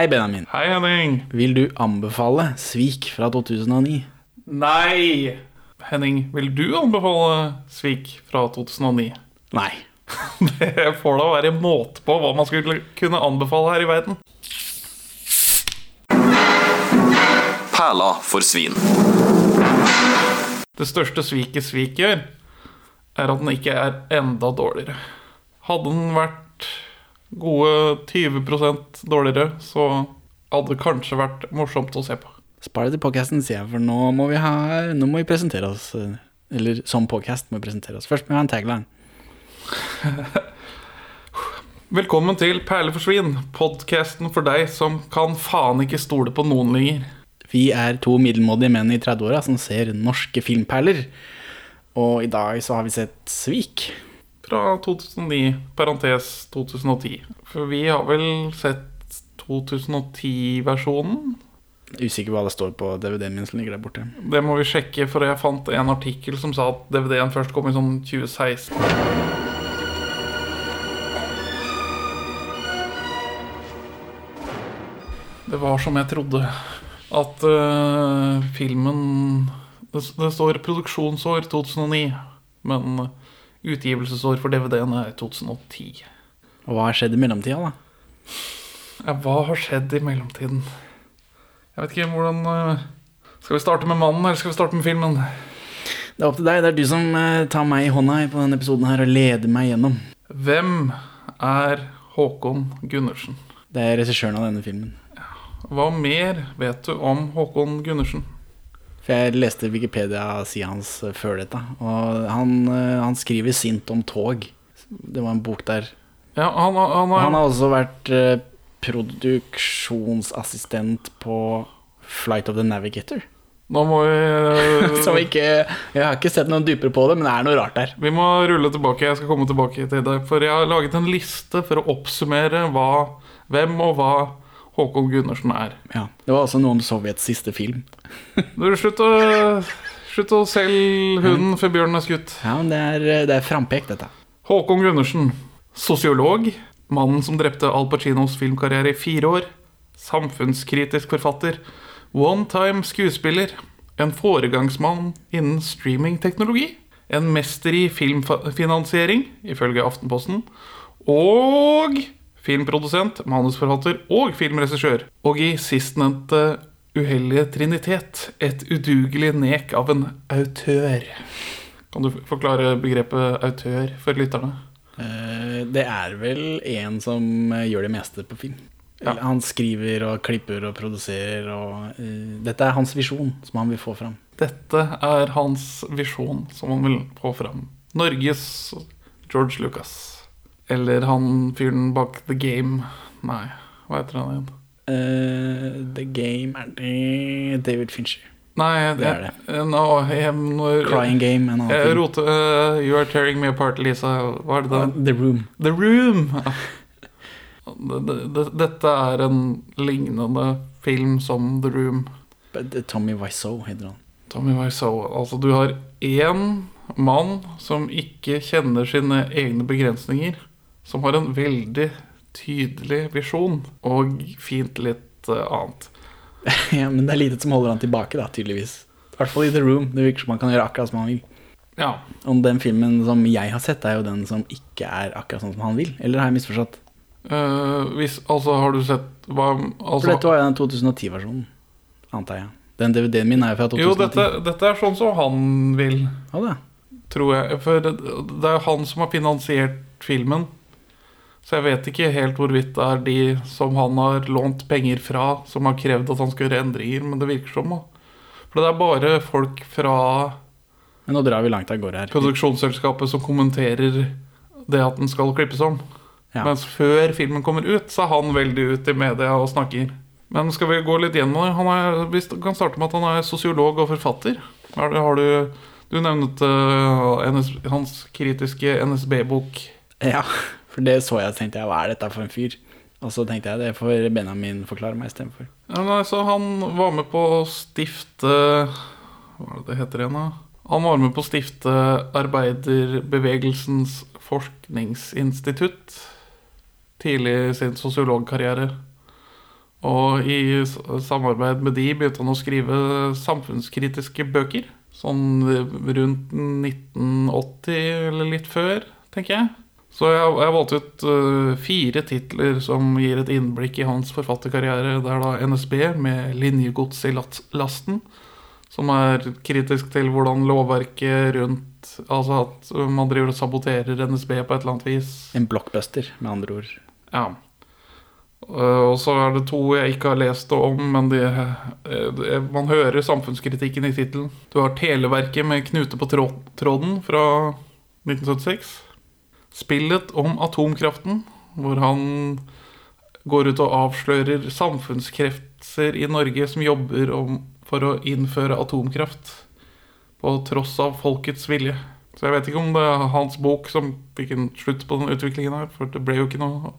Hei, Benjamin. Hei, Henning. Vil du anbefale Svik fra 2009? Nei! Henning, vil du anbefale Svik fra 2009? Nei. Det får da være måte på hva man skulle kunne anbefale her i verden. Perla for svin. Det største sviket Svik gjør, er at den ikke er enda dårligere. Hadde den vært gode 20% dårligere, så hadde det kanskje vært morsomt å se på. Spar det til podcasten, sier jeg, for nå må vi, ha, nå må vi presentere oss. Eller som podcast må vi presentere oss. Først må vi ha en tagline. Velkommen til Perle for svin, podkasten for deg som kan faen ikke stole på noen lenger. Vi er to middelmådige menn i 30-åra som ser norske filmperler. Og i dag så har vi sett Svik. Fra 2009, parentes 2010. For vi har vel sett 2010-versjonen. Usikker på hva det står på DVD-en min som ligger der borte. Det må vi sjekke, for jeg fant en artikkel som sa at DVD-en først kom i sånn 2016. Det var som jeg trodde. At uh, filmen det, det står produksjonsår 2009, men utgivelsesår for DVD-en er 2010. Og hva har skjedd i mellomtida, da? Ja, hva har skjedd i mellomtiden? Jeg vet ikke hvordan øh, Skal vi starte med mannen, eller skal vi starte med filmen? Det er opp til deg. Det er du som eh, tar meg i hånda på denne episoden her og leder meg gjennom. Hvem er Håkon Gundersen? Det er regissøren av denne filmen. Hva mer vet du om Håkon Gundersen? For jeg leste Wikipedia-sida hans eh, før dette, og han, eh, han skriver sint om tog. Det var en bok der. Ja, han, han, har, Han har også vært eh, produksjonsassistent på Flight of the Navigator. Nå må vi Som ikke Jeg har ikke sett noe dypere på det, men det er noe rart der. Vi må rulle tilbake. Jeg skal komme tilbake til deg. For jeg har laget en liste for å oppsummere hva, hvem og hva Håkon Gundersen er. Ja, Det var altså noe om Sovjets siste film. Du, slutt å, slutt å selge hunden før bjørnen er skutt. Ja, men det er, det er frampek, dette. Håkon Gundersen, sosiolog, mannen som drepte Al Pacinos filmkarriere i fire år, samfunnskritisk forfatter, one-time skuespiller, en foregangsmann innen streamingteknologi, en mester i filmfinansiering, ifølge Aftenposten, og filmprodusent, manusforfatter og filmregissør. Og i sistnevnte uheldige trinitet, et udugelig nek av en autør. Kan du forklare begrepet autør for lytterne? Eh, Det er vel en som eh, gjør det meste på film. Ja. Han skriver og klipper og produserer og uh, Dette er hans visjon som han vil få fram. Dette er hans visjon som han vil få fram. Norges George Lucas. Eller han fyren bak The Game. Nei, hva heter han igjen? Uh, The Game er det David Fincher. Nei, Det er det. jeg- jeg, nå, Crying Game, en annen Jeg film. roter eh, You are tearing me apart, Lisa. Hva er det da? The Room. The Room! Det- det- det- Dette er en lignende film som The Room. Uh, Tommy Wiseau heter han. Tommy Wiseau. Altså, du har én mann som ikke kjenner sine egne begrensninger. Som har en veldig tydelig visjon, og fint litt eh, annet. ja, men det er lite som holder han tilbake, da, tydeligvis. I hvert fall i The Room. Det virker som han kan gjøre akkurat som han vil. Ja. Og den filmen som jeg har sett, er jo den som ikke er akkurat sånn som han vil. Eller har jeg misforstått? Uh, hvis, altså, har du sett hva For altså, dette var jo den 2010-versjonen, antar jeg. Den DVD-en min er jo fra 2010. Jo, dette, dette er sånn som han vil, Ja, det. tror jeg. For det, det er han som har finansiert filmen. Så jeg vet ikke helt hvorvidt det er de som han har lånt penger fra, som har krevd at han skal gjøre endringer, men det virker som. da. For det er bare folk fra Men nå drar vi langt av gårde her. produksjonsselskapet som kommenterer det at den skal klippes om. Ja. Mens før filmen kommer ut, så er han veldig ute i media og snakker. Men skal vi gå litt gjennom det? Han er, vi kan starte med at han er sosiolog og forfatter. Har du, har du, du nevnte uh, NS, hans kritiske NSB-bok. Ja, for det så jeg og tenkte jeg, hva er dette for en fyr? Og så tenkte jeg det får Benjamin forklare meg istedenfor. Ja, nei, så han var med på å stifte Hva er det det heter igjen, da? Han var med på å stifte Arbeiderbevegelsens forskningsinstitutt tidlig i sin sosiologkarriere. Og i samarbeid med de begynte han å skrive samfunnskritiske bøker. Sånn rundt 1980 eller litt før, tenker jeg. Så jeg, jeg valgte ut uh, fire titler som gir et innblikk i hans forfatterkarriere. Det er da NSB med 'Linjegods i lasten', som er kritisk til hvordan lovverket rundt Altså at man driver og saboterer NSB på et eller annet vis. En blockbuster, med andre ord. Ja. Uh, og så er det to jeg ikke har lest om, men de, det- man hører samfunnskritikken i tittelen. Du har Televerket med Knute på tråden fra 1976. Spillet om atomkraften, hvor han går ut og avslører samfunnskrefter i Norge som jobber om, for å innføre atomkraft. På tross av folkets vilje. Så jeg vet ikke om det er hans bok som fikk en slutt på den utviklingen her, for det ble jo ikke noe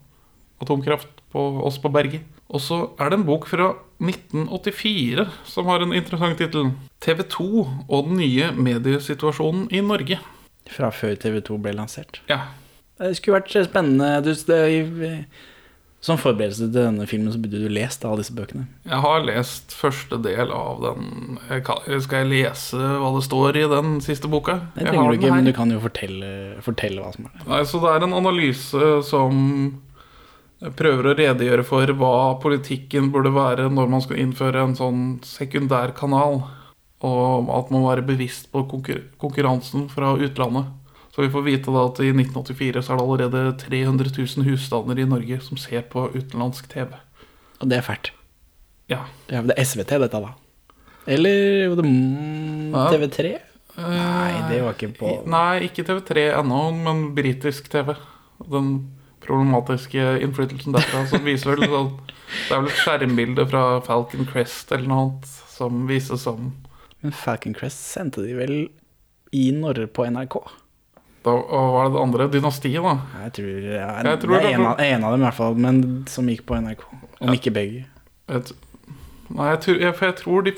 atomkraft på oss på berget. Og så er det en bok fra 1984 som har en interessant tittel. TV 2 og den nye mediesituasjonen i Norge. Fra før TV2 ble lansert. Ja. Det skulle vært spennende du, det, Som forberedelse til denne filmen så burde du lest alle disse bøkene. Jeg har lest første del av den. Skal jeg lese hva det står i den siste boka? Det trenger du ikke, men du kan jo fortelle, fortelle hva som er. Nei, så det er en analyse som prøver å redegjøre for hva politikken burde være når man skal innføre en sånn sekundærkanal, og at man må være bevisst på konkurransen fra utlandet. Så vi får vite da at i 1984 så er det allerede 300 000 husstander i Norge som ser på utenlandsk TV. Og det er fælt. Ja. ja men det er SVT, dette, da. Eller det mm, TV3? Nei, det var ikke på Nei, ikke TV3 ennå, men britisk TV. Den problematiske innflytelsen derfra som viser vel sånn Det er vel et skjermbilde fra Falcon Crest eller noe annet som vises som Men Falcon Crest sendte de vel i Norge på NRK? Da, Og hva er det andre? Dynastiet, da. Jeg tror, ja, Jeg tror det er en av, en av dem i hvert fall, men som gikk på NRK. Om Ja. ikke begge. Et, nei, jeg tror, jeg, for jeg tror de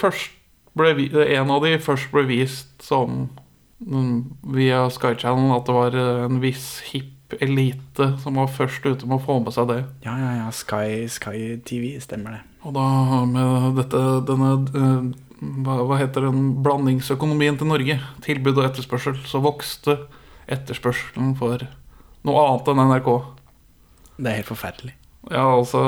ble, en av de først ble vist som mm, via Sky Channel at det var eh, en viss hipp elite som var først ute med å få med seg det. Ja, ja, ja. Sky, Sky TV, stemmer det. Og da med dette, denne eh, hva, hva heter den blandingsøkonomien til Norge, tilbud og etterspørsel, så vokste etterspørselen for noe annet enn NRK. Det er helt forferdelig. Ja, altså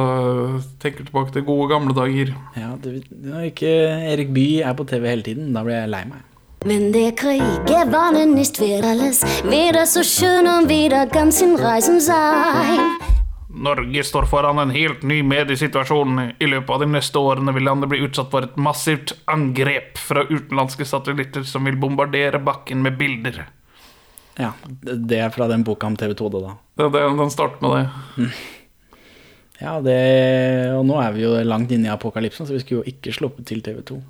Tenker tilbake til gode gamle dager. Ja, du, Når ikke Erik Bye er på TV hele tiden, da blir jeg lei meg. Wenn der Krieg gewonnen ist, wird alles wieder so schön und wieder ganz im Reisen sein. Norge står foran en helt ny mediesituasjon. I løpet av de neste årene vil landet bli utsatt for et massivt angrep fra utenlandske satellitter som vil bombardere bakken med bilder. Ja, Det er fra den boka om TV2, det, da. Det, det, den starter med det. Ja, det, og nå er vi jo langt inne i apokalypsen, så vi skulle jo ikke sluppet til TV2.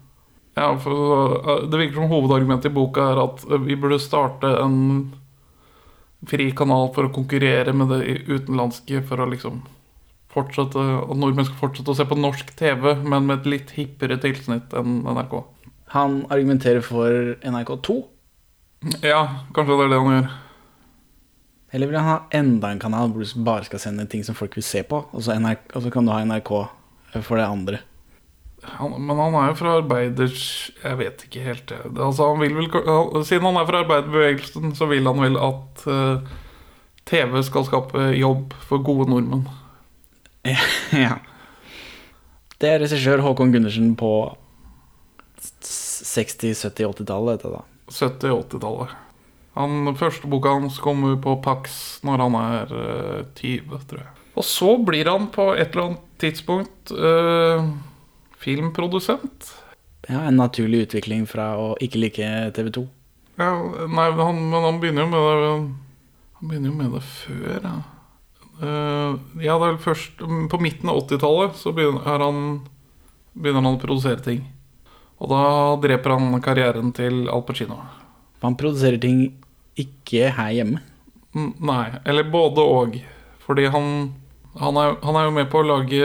Ja, for uh, Det virker som hovedargumentet i boka er at uh, vi burde starte en fri kanal for å konkurrere med det utenlandske for å liksom fortsette At nordmenn skal fortsette å se på norsk TV, men med et litt hippere tilsnitt enn NRK. Han argumenterer for NRK2. Ja, kanskje det er det han gjør. Eller vil han ha enda en kanal hvor du bare skal sende ting som folk vil se på, og så, NRK, og så kan du ha NRK for det andre? Han, men han er jo fra arbeiders... Jeg vet ikke helt det. Altså, han vil vel, han, siden han er fra arbeiderbevegelsen, så vil han vel at uh, TV skal skape jobb for gode nordmenn. ja. Det er regissør Håkon Gundersen på 60-, 70-, 80-tallet, dette da. 70-80-tallet. Den første boka hans kommer på Pax når han er eh, 20, tror jeg. Og så blir han på et eller annet tidspunkt eh, filmprodusent. Ja, En naturlig utvikling fra å ikke like TV2. Ja, nei, han, men han begynner jo med det Han begynner jo med det før, ja. uh, ja, det er vel først På midten av 80-tallet så begynner, er han, begynner han å produsere ting. Og da dreper han karrieren til Al Pacino. Han produserer ting ikke her hjemme. N- Nei, eller både og. Fordi han, han, er, han er jo med på å lage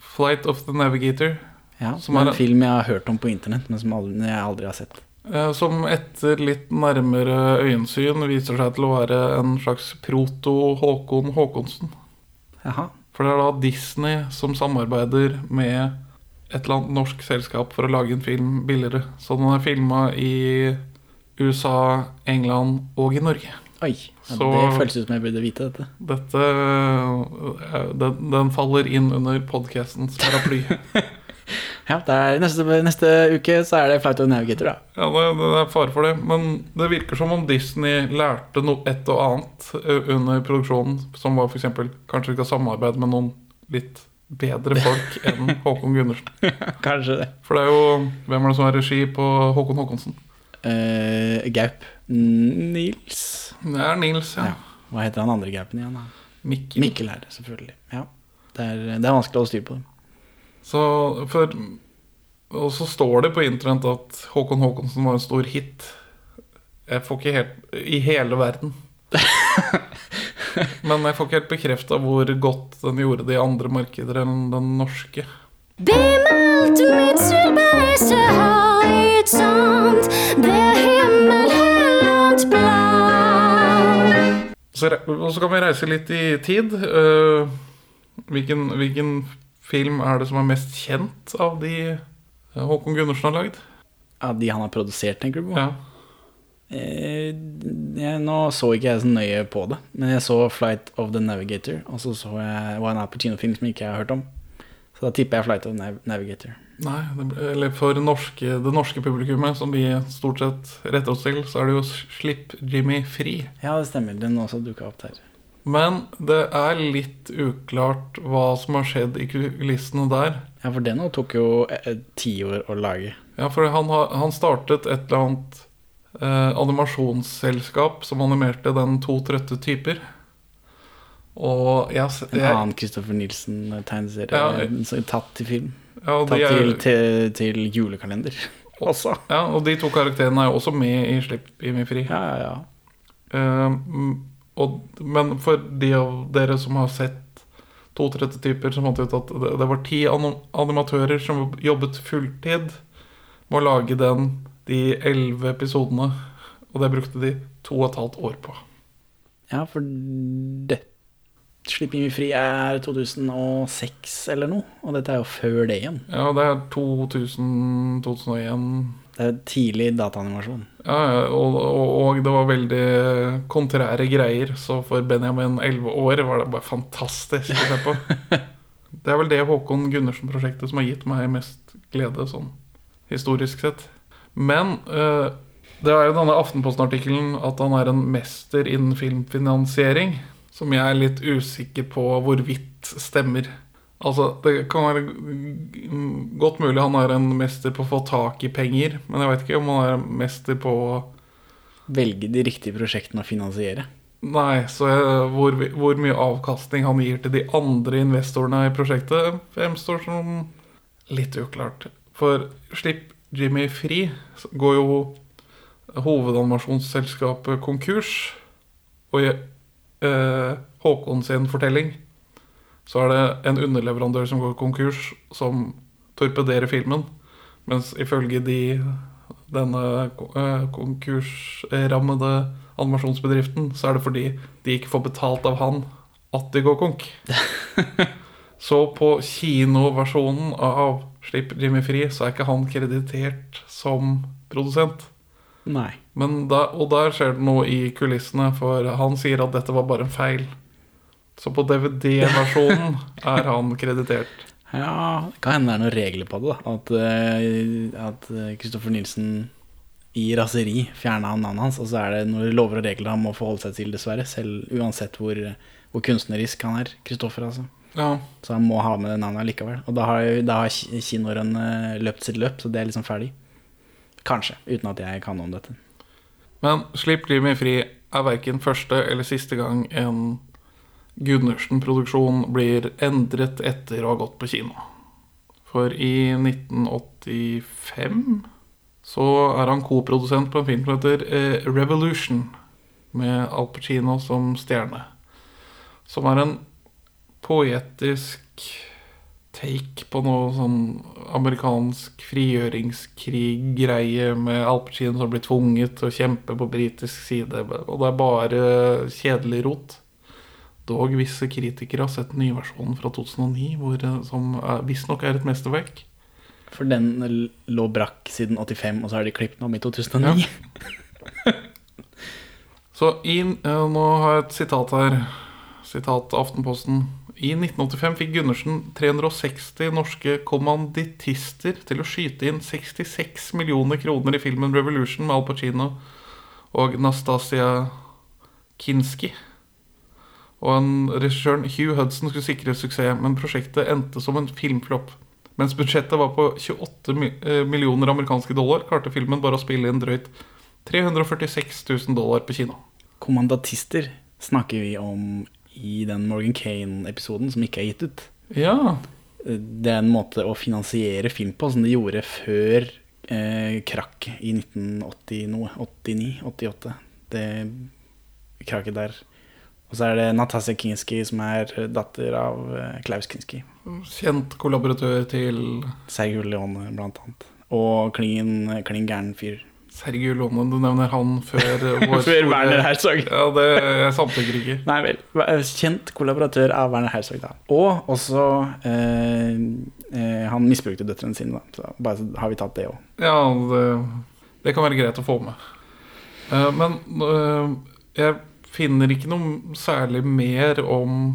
Flight of the Navigator. Ja, Som er en film jeg har hørt om på internett, men som jeg aldri har sett. eh, Som etter litt nærmere øyensyn viser seg til å være en slags proto-Håkon Håkonsen. Jaha. For det er da Disney som samarbeider med et eller annet norsk selskap for å lage en film billigere. Så den er filma i USA, England og i Norge. Oi, ja, Så- det føles ut som jeg burde vite dette. Dette eh, den, den faller inn under podkastens paraply. Ja, det er neste, neste uke så er det flaut å Navigator, da. Ja, det, det er fare for det. Men det virker som om Disney lærte noe et og annet eh, under produksjonen, som var f.eks. kanskje skal samarbeide med noen litt bedre folk enn Håkon Gundersen. Kanskje det. For det er jo Hvem er det som har regi på Håkon Håkonsen? Uh, Gaup. Nils Det er Nils, ja. ja. Hva heter han andre Gaupen igjen? da? Mikkel. Mikkel er det, selvfølgelig. Ja. Det er, det er vanskelig å holde styr på dem. Så for Og så står det på internett at Håkon Håkonsen var en stor hit. Jeg får ikke helt I hele verden. Men jeg får ikke helt bekrefta hvor godt den gjorde det i andre markeder enn den norske. Mitt himmel helt blå. Så, og så kan vi reise litt i tid. Eh, hvilken, hvilken film er det som er mest kjent av de eh, Håkon Gundersen har lagd? Av de han har produsert, tenker du på? Ja. Eh, jeg, nå så ikke jeg så nøye på det, men jeg så Flight of the Navigator, og så så jeg var en Al Pacino-film som jeg ikke har hørt om. Så da tipper jeg Flight of the Navigator. Nei, eller for norske, det norske publikummet, som vi stort sett retter oss til, så er det jo 'Slipp Jimmy fri'. Ja, det stemmer. Den også dukka opp der. Men det er litt uklart hva som har skjedd i kulissene der. Ja, for den tok jo eh, ti år å lage. Ja, for han, har, han startet et eller annet eh, animasjonsselskap som animerte den To trøtte typer. Og jeg, jeg, En annen Christopher Nielsen-tegneserie Ja, eh, som er tatt til film. ja, Tatt er, til, til, til julekalender også. ja, og de to karakterene er jo også med i 'Slipp i min fri'. Ja, ja, ja. Eh, mm, og, men for de av dere som har sett to trette typer, så fant jeg ut at det, det var ti animatører som jobbet fulltid med å lage den, de elleve episodene. Og det brukte de to og et halvt år på. Ja, for det 'Slipping vi fri er 2006 eller noe, og dette er jo før det igjen. Ja, det er 2000, 2001 Det er tidlig dataanimasjon. Ja, ja, og, og, og det var veldig kontrære greier, så for Benjamin 11 år var det bare fantastisk å se på. Det er vel det Håkon Gundersen-prosjektet som har gitt meg mest glede, sånn historisk sett. Men uh, det er jo denne Aftenposten-artikkelen at han er en mester innen filmfinansiering, som jeg er litt usikker på hvorvidt stemmer. Altså, Det kan være godt mulig han er en mester på å få tak i penger, men jeg vet ikke om han er en mester på å Velge de riktige prosjektene å finansiere. Nei, så hvor, hvor mye avkastning han gir til de andre investorene i prosjektet, fremstår som litt uklart. For slipp Jimmy fri, går jo hovedanimasjonsselskapet konkurs. Og i eh, Håkon sin fortelling så er det en underleverandør som går konkurs, som torpederer filmen. Mens ifølge de denne eh, konkursrammede animasjonsbedriften, så er det fordi de ikke får betalt av han at de går konk. så på kinoversjonen av Slipp Jimmy fri, så er ikke han kreditert som produsent. Nei. Men da, og der skjer det noe i kulissene, for han sier at dette var bare en feil. Så på DVD-versjonen er han kreditert. Ja, det kan hende det er noen regler på det. da At Kristoffer Nilsen eh, Christopher Nielsen i raseri fjerna navnet hans, og så er det noen lover og regler han må forholde seg til, dessverre. Selv uansett hvor, hvor kunstnerisk han er. Kristoffer, altså. Ja, Så han må ha med det navnet likevel. Og da har, da har ki- kinoren eh, løpt sitt løp, så det er liksom ferdig. Kanskje, uten at jeg kan noe om dette. Men Slipp Jimmy fri er verken første eller siste gang en Gundersen-produksjon blir endret etter å ha gått på kino. For i 1985 så er han koprodusent på en film som heter eh, Revolution, med Al Pacino som stjerne. Som er en poetisk take på noe sånn amerikansk frigjøringskrig-greie med Al Pacino som blir tvunget til å kjempe på britisk side. Og det er bare kjedelig rot. dog visse kritikere har sett nyversjonen fra 2009, hvor, eh, som visstnok er et mesterverk. For den lå brakk siden 85, og så har de klippet den om i 2009. Så i, eh, nå har jeg et sitat her. Sitat Aftenposten. I 1985 fikk Gundersen 360 norske kommandittister til å skyte inn 66 millioner kroner i filmen Revolution med Al Pacino og Nastasia Kinski. Og en regissøren Hugh Hudson skulle sikre suksess, men prosjektet endte som en filmflopp. Mens budsjettet var på 28 eh, millioner amerikanske dollar, klarte filmen bare å spille inn drøyt 346 000 dollar på kino. Kommandatister snakker vi om i den Morgan Kane-episoden som ikke er gitt ut. Ja, Det er en måte å finansiere film på, som de gjorde før eh, krakk i 1980 noe. 89, 88. Det krakket der. Og så er det Natasja Kinski, som er datter av eh, Klaus Kinski. kjent kollaboratør til Sergio Leone, blant annet. Og klin gæren fyr. Sergio Lone. Du nevner han før eh, vår Før Werner Herzog. Ja, det jeg samtykker ikke. Nei vel. Kjent kollaboratør av Werner Herzog, da. Og også eh, eh, Han misbrukte døtrene sine, da. Så bare så har vi tatt det òg. Ja, det, det kan være greit å få med. Eh, men eh, jeg finner ikke noe særlig mer om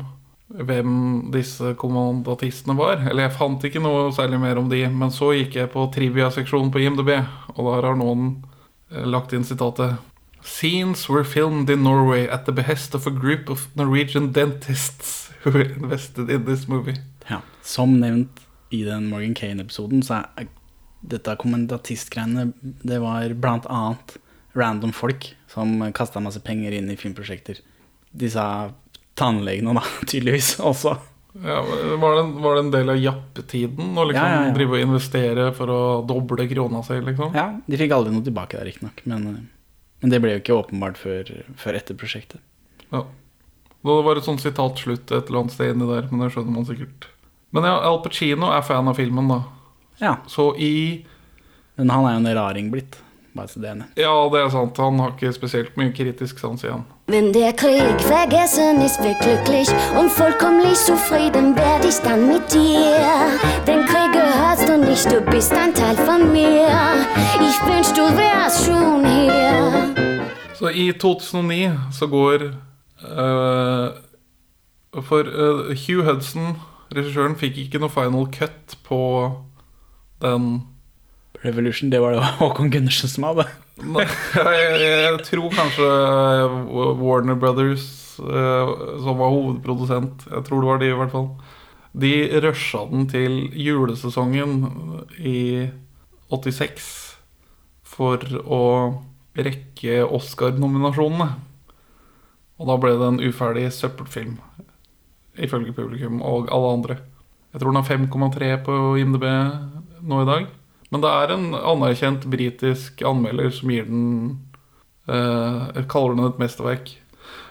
hvem disse kommandatistene var. Eller jeg fant ikke noe særlig mer om de, men så gikk jeg på trivia-seksjonen på IMDb, og der har noen eh, lagt inn sitatet Scenes were filmed in Norway at the behest of a group of Norwegian dentists who invested in this movie. Ja. Som nevnt i den Morgan Kane-episoden, så er dette kommandatistgreiene Det var blant annet random folk som kasta masse penger inn i filmprosjekter. Disse tannlegene, da, tydeligvis også. Ja, var, det var det en del av jappetiden å liksom Ja, ja, ja. drive og investere for å doble krona si, liksom? Ja, De fikk aldri noe tilbake der, riktignok. Men, eh, men det ble jo ikke åpenbart før, før etter prosjektet. Ja. Det var et sånt sitat slutt et eller annet sted inni der, men det skjønner man sikkert. Men ja, Al Pacino er fan av filmen, da. Ja, Så i Men han er jo en raring blitt. Bare så det er. Ja, det er sant. Han har ikke spesielt mye kritisk sans igjen. Wenn der Krieg vergessen ist, wird glücklich und vollkommen zufrieden werd ich dann mit dir. Den Krieg gehörst du nicht, du bist ein Teil von mir. Ich wünsch, du wärst schon hier. Så i 2009 så går uh, For uh, Hugh Hudson, regissøren, fikk ikke noe final cut på den Revolution, det var det Håkon Gundersen som hadde. Jeg, jeg tror kanskje Warner Brothers, eh, som var hovedprodusent, jeg tror det var de i hvert fall, de rusha den til julesesongen i 86 for å rekke Oscar-nominasjonene. Og da ble det en uferdig søppelfilm, ifølge publikum og alle andre. Jeg tror den har 5,3 på IMDb nå i dag. Men det er en anerkjent britisk anmelder som gir den eh, Kaller den et mesterverk.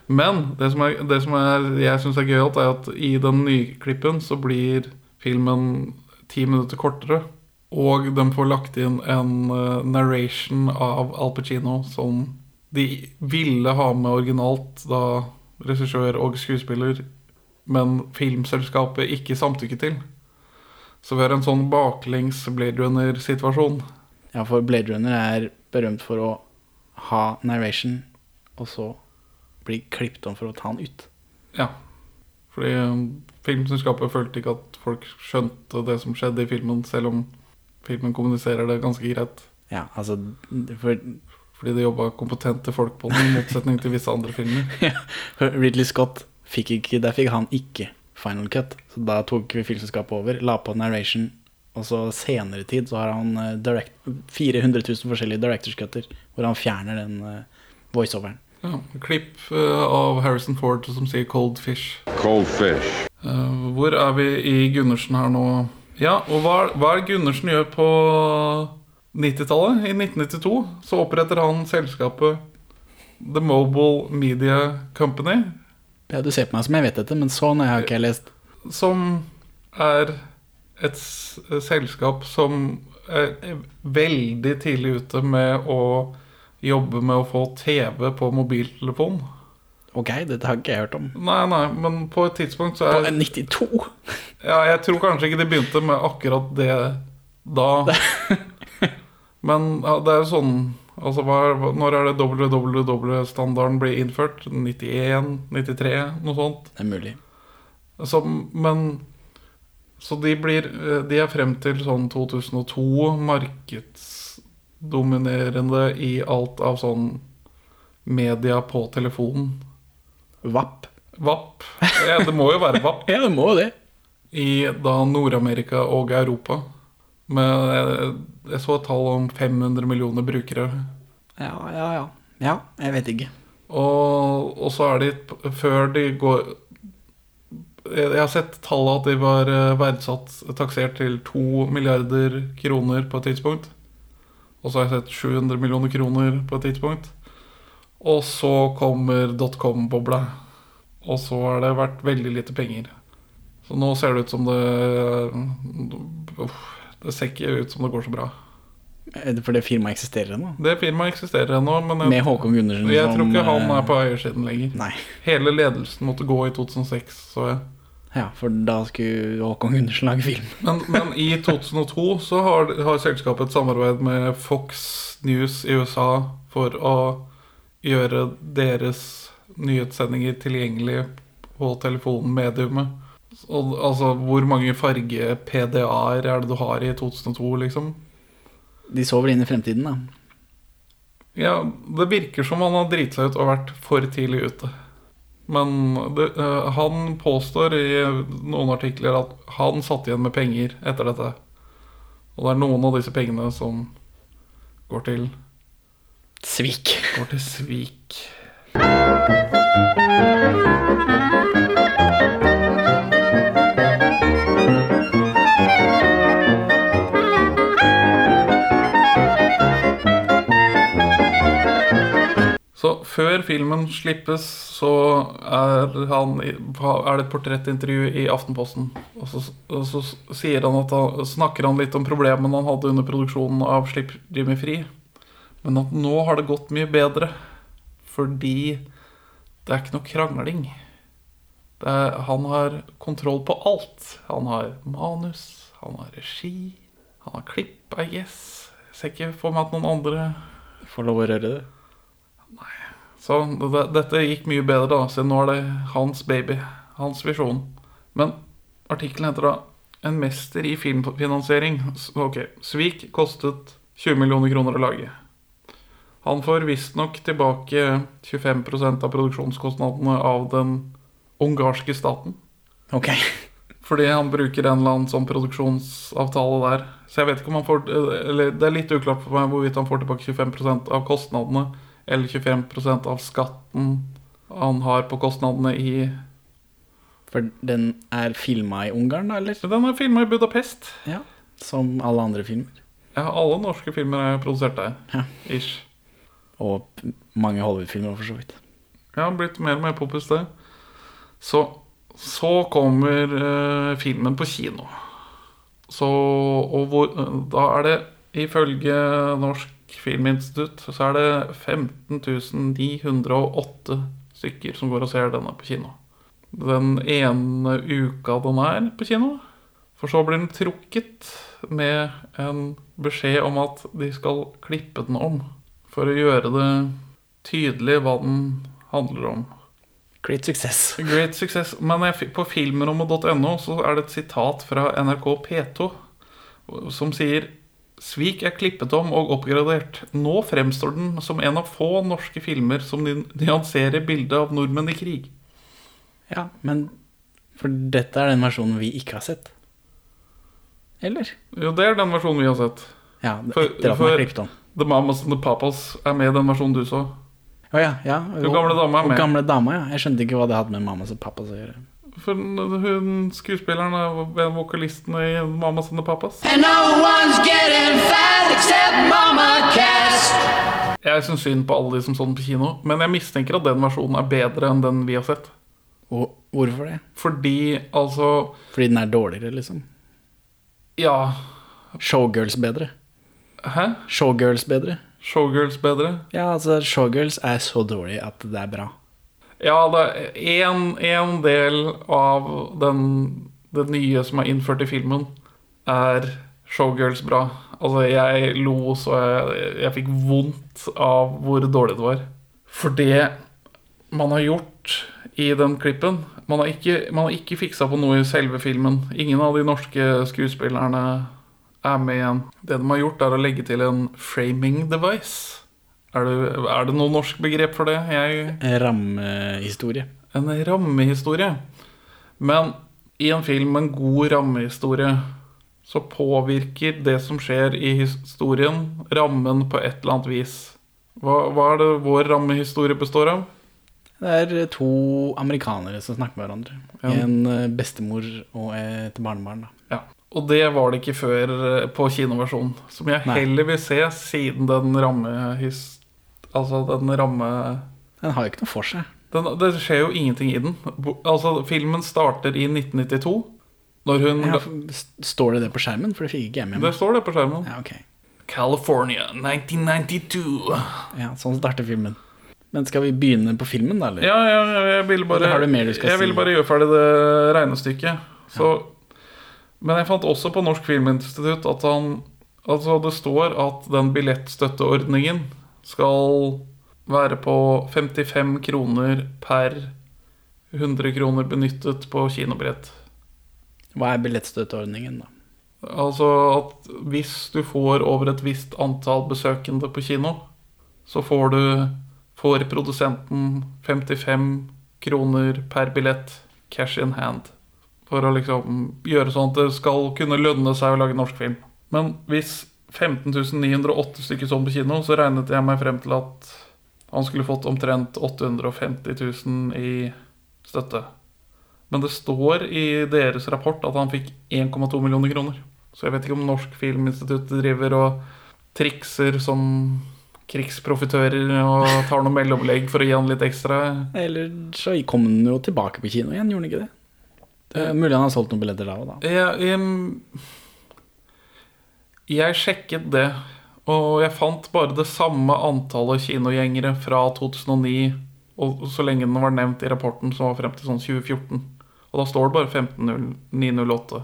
Men det som, er, det som er, jeg syns er gøyalt, er at i den nyklippen så blir filmen ti minutter kortere. Og de får lagt inn en eh, narration av Al Pacino som de ville ha med originalt da regissør og skuespiller, men filmselskapet ikke samtykket til. Så vi har en sånn baklengs Blade Runner-situasjon. Ja, for Blade Runner er berømt for å ha narration, og så bli klippet om for å ta den ut. Ja. Fordi um, filmselskapet følte ikke at folk skjønte det som skjedde i filmen, selv om filmen kommuniserer det ganske greit. Ja, altså For Fordi det jobba kompetente folk på den, i motsetning til visse andre filmer. for Ridley Scott fikk ikke Der fikk han ikke final cut. Så da tok filmselskapet over, la på narration, og så senere tid så har han eh, direct, 400 000 forskjellige directors cutter, hvor han fjerner den eh, voiceoveren. Ja, klipp uh, av Harrison Ford som sier 'cold fish'. Cold fish. Hvor er vi i Gundersen her nå? Ja, og hva, hva er det Gundersen gjør på 90-tallet? I 1992 så oppretter han selskapet The Mobile Media Company, Ja, du ser på meg som jeg vet dette, men sånn har jeg ikke lest. som er et selskap som er veldig tidlig ute med å jobbe med å få TV på mobiltelefon. Ok, dette har ikke jeg hørt om. Nei, nei, men på et tidspunkt så er På 92? Ja, jeg tror kanskje ikke de begynte med akkurat det da. Men ja, det er jo sånn Altså, når er det WWW-standarden blir innført? 91? 93? Noe sånt? Det er mulig. Så, men Så de blir De er frem til sånn 2002 markedsdominerende i alt av sånn media på telefonen. VAP. VAP. Ja, det må jo være VAP. Ja, det må jo det. i da Nord-Amerika og Europa. Med, jeg, jeg så et tall om 500 millioner brukere. Ja, ja, ja. Ja, jeg vet ikke. Og, og så er de Før de går Jeg jeg har sett tallet at de var eh, verdsatt taksert til 2 milliarder kroner på et tidspunkt. Og så har jeg sett 700 millioner kroner på et tidspunkt. Og så kommer dotcom-bobla. Og så har det vært veldig lite penger. Så nå ser det ut som det Uff, Det ser ikke ut som det går så bra. Er For det firmaet eksisterer ennå? Det firmaet eksisterer ennå, men jeg, Med Håkon Gundersen jeg tror ikke han eh, er på eiersiden lenger. Nei. Hele ledelsen måtte gå i 2006, så jeg. Ja, for da skulle Håkon Gundersen lage film. Men, men i 2002 så har, har selskapet et samarbeid med Fox News i USA for å gjøre deres nyhetssendinger tilgjengelig på telefonmediumet. Og, altså, hvor mange farge-PDA-er er det du har i 2002, liksom? De så vel inn i fremtiden, da. Ja, det virker som han har driti seg ut og vært for tidlig ute. Men det, eh, han påstår i noen artikler at han satt igjen med penger etter dette. Og det er noen av disse pengene som går til Svik. Går til svik. Før filmen slippes, så er, han, er det et portrettintervju i Aftenposten. Og så, og så han han, snakker han litt om problemene han hadde under produksjonen av 'Slipp Jimmy fri'. Men at nå har det gått mye bedre. Fordi det er ikke noe krangling. Det er, han har kontroll på alt. Han har manus, han har regi, han har klipp, I guess. Jeg ser ikke for meg at noen andre Får lov å røre det. Så det, dette gikk mye bedre, da. siden nå er det hans baby. Hans visjon. Men artikkelen heter da 'En mester i filmfinansiering'. Ok, Svik kostet 20 millioner kroner å lage. Han får visstnok tilbake 25% av produksjonskostnadene av den ungarske staten. Ok. Fordi han bruker en eller annen sånn produksjonsavtale der. Så jeg vet ikke om han får Eller det er litt uklart for meg hvorvidt han får tilbake 25% av kostnadene, eller 25% av skatten han har på kostnadene i For den er filma i Ungarn, da, eller? Den er filma i Budapest. Ja. Som alle andre filmer. Ja, alle norske filmer er produsert der. Ja. Ish. Og mange Hollywood-filmer, for så vidt. Ja, blitt mer og mer poppis, det. Så, så kommer uh, filmen på kino. Så, og hvor, eh, da er det ifølge Norsk Filminstitutt så er det 15.908 stykker som går og ser denne på kino. Den ene uka den er på kino. For så blir den trukket med en beskjed om at de skal klippe den om. For å gjøre det tydelig hva den handler om. Great success. Great success. Men på filmrommet.no så er det et sitat fra NRK P2 som sier Svik er klippet om og oppgradert. Nå fremstår den som en av få norske filmer som nyanserer bildet av nordmenn i krig. Ja, men For dette er den versjonen vi ikke har sett. Eller? Jo, det er den versjonen vi har sett. Ja, For- etter at den for- er klippet om. The Mamas and the Papas er med i den versjonen du så. Å ja, ja. Og, gamle dama er med. og gamle dama, ja. Jeg skjønte ikke hva det hadde med Mamas og Papas å gjøre. For hun skuespilleren er vokalisten i Mamas and the Papas. And no one's getting fat except Mama Cass. Jeg syns synd på alle de som så den på kino, men jeg mistenker at den versjonen er bedre enn den vi har sett. Og hvorfor det? Fordi altså Fordi den er dårligere, liksom. Ja. Showgirls bedre. Hæ? Showgirls bedre. Showgirls bedre? Ja, altså, Showgirls er så dårlig at det er bra. Ja, en del av den, det nye som er innført i filmen, er showgirls bra. Altså, jeg lo så jeg, jeg fikk vondt av hvor dårlig det var. For det man har gjort i den klippen Man har ikke, man ikke fiksa på noe i selve filmen. Ingen av de norske skuespillerne er med igjen. Det de har gjort, er å legge til en framing device. Er det, er det noe norsk begrep for det? Jeg Rammehistorie. en rammehistorie. Men i en film med en god rammehistorie så påvirker det som skjer i historien, rammen på et eller annet vis. Hva, hva er det vår rammehistorie består av? Det er to amerikanere som snakker med hverandre. Ja. En eh, bestemor og et barnebarn. da. Ja. Og det var det ikke før eh, på kinoversjonen. Som jeg Nei. heller vil se siden den rammehis... Altså den ramme... Den har jo ikke noe for seg. Den, det skjer jo ingenting i den. Altså, filmen starter i 1992. Når hun Ja, står det det på skjermen? For det fikk ikke jeg med Det står det på skjermen. Ja, ok. California 1992. Ja, Sånn starter filmen. Men skal vi begynne på filmen, da? eller? Ja, ja, ja, jeg ville bare Jeg ville bare gjøre ferdig det regnestykket. Så, Men jeg fant også på Norsk Filminstitutt at han Altså, det står at den billettstøtteordningen skal være på 55 kroner per 100 kroner benyttet på kinobrett. Hva er billettstøtteordningen, da? Altså at hvis du får over et visst antall besøkende på kino, så får du får produsenten 55 kroner per billett cash in hand. For å liksom gjøre sånn at det skal kunne lønne seg å lage norsk film. Men hvis 15 908 stykker sånn på kino, så regnet jeg meg frem til at han skulle fått omtrent 850 000 i støtte. Men det står i deres rapport at han fikk 1,2 millioner kroner. Så jeg vet ikke om Norsk Filminstitutt driver og trikser som krigsprofitører og tar noe mellomlegg for å gi han litt ekstra. Eller så kom han jo tilbake på kino igjen, gjorde han ikke det? Det er mulig han har solgt noen billetter da og da. Jeg, em, jeg sjekket det, og jeg fant bare det samme antallet kinogjengere fra 2009, og så lenge den var nevnt i rapporten, som var frem til sånn 2014. Og da står det bare 15908.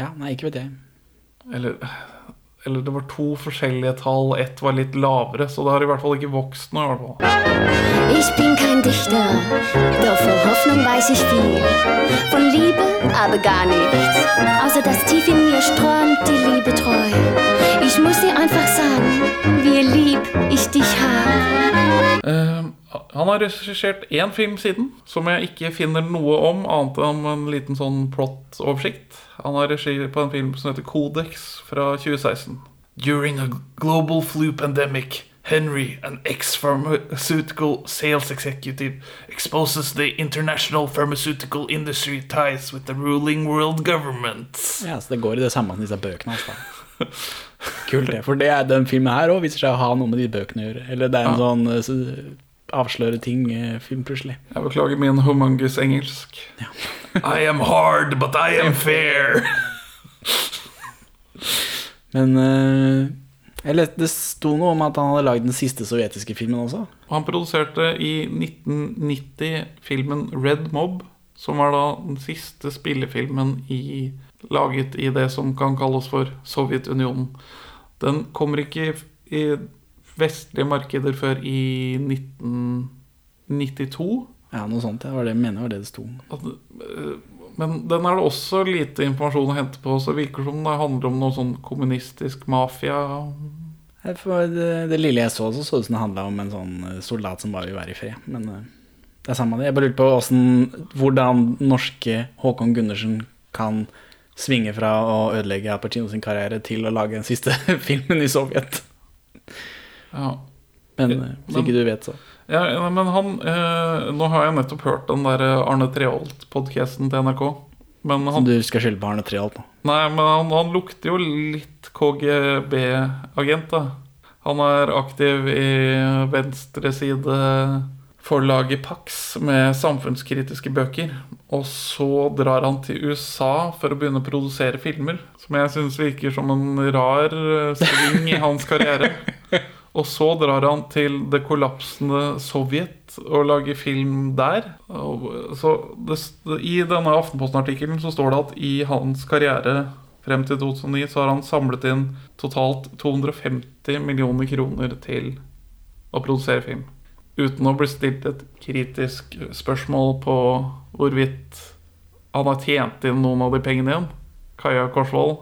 Ja, nei, ikke vet jeg. Eller, eller det var to forskjellige tall. Ett var litt lavere, så det har i hvert fall ikke vokst noe. i hvert fall. Ich bin kein Dichter, doch vor Hoffnung weiß ich viel. Von Liebe aber gar nichts, außer dass tief in mir strömt die Liebe treu. Ich muss dir einfach sagen, wie lieb ich dich habe. Eh, han har regissert én film siden, som jeg ikke finner noe om, annet enn en liten sånn plot-oversikt. Han har regi på en film som heter Codex fra 2016. During a global flu pandemic, Henry, an ex-pharmaceutical sales executive, exposes the international pharmaceutical industry ties with the ruling world government. Ja, så det går i det samme som disse bøkene hans, da. Kult, det. For det er den filmen her òg viser seg å ha noe med de bøkene å gjøre. Eller det er en sånn eh, avsløre ting-film, plutselig. Jeg beklager min humangus engelsk. I am hard, but I am fair. Men eh, jeg leste, det sto noe om at han hadde lagd den siste sovjetiske filmen også. Og han produserte i 1990 filmen Red Mob, som var da den siste spillefilmen i, laget i det som kan kalles for Sovjetunionen. Den kommer ikke i vestlige markeder før i 1992. Ja, noe sånt. Det var det jeg mener var det det sto. At, eh, Men den er det også lite informasjon å hente på, så det virker som det handler om noe sånn kommunistisk mafia. For det, det lille jeg så, så så det som det handla om en sånn eh, soldat som bare vil være i fred. Men eh, det er samme det. Jeg bare lurte på hvordan, hvordan norske Håkon Gundersen kan svinge fra å ødelegge Al Pacino sin karriere til å lage den siste filmen i Sovjet. Ja. Men eh, hvis ikke du vet, så. Ja, men han eh, Nå har jeg nettopp hørt den der Arne Treholt-podkasten til NRK. Men han, du skal skylde på Arne Treholt nå. nei, men han, han lukter jo litt KGB-agent, da. Han er aktiv i venstresideforlaget Pax med samfunnskritiske bøker. Og så drar han til USA for å begynne å produsere filmer. Som jeg syns virker som en rar eh, sving i hans karriere. Og så drar han til det kollapsende Sovjet og lager film der. Så det, I denne Aftenposten-artikkelen så står det at i hans karriere frem til 2009 så har han samlet inn totalt 250 millioner kroner til å produsere film. Uten å bli stilt et kritisk spørsmål på hvorvidt han har tjent inn noen av de pengene igjen. Kaja Korsvold.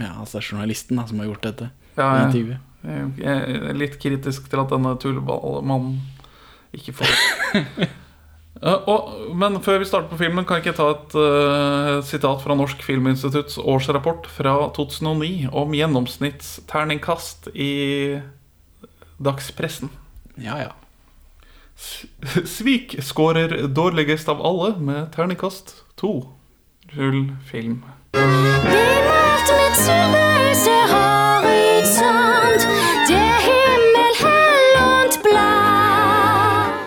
Ja, altså det er journalisten da, som har gjort dette. Ja, ja. intervjuet. Jeg er litt kritisk til at denne tulleballmannen ikke får Ja, og, Men før vi starter på filmen, kan jeg ikke ta et uh, sitat fra Norsk Filminstitutts årsrapport fra 2009 om gjennomsnittsterningkast i dagspressen. Ja, ja. Svik skårer dårligst av alle med terningkast to. Rull film. Vi macht mitt süße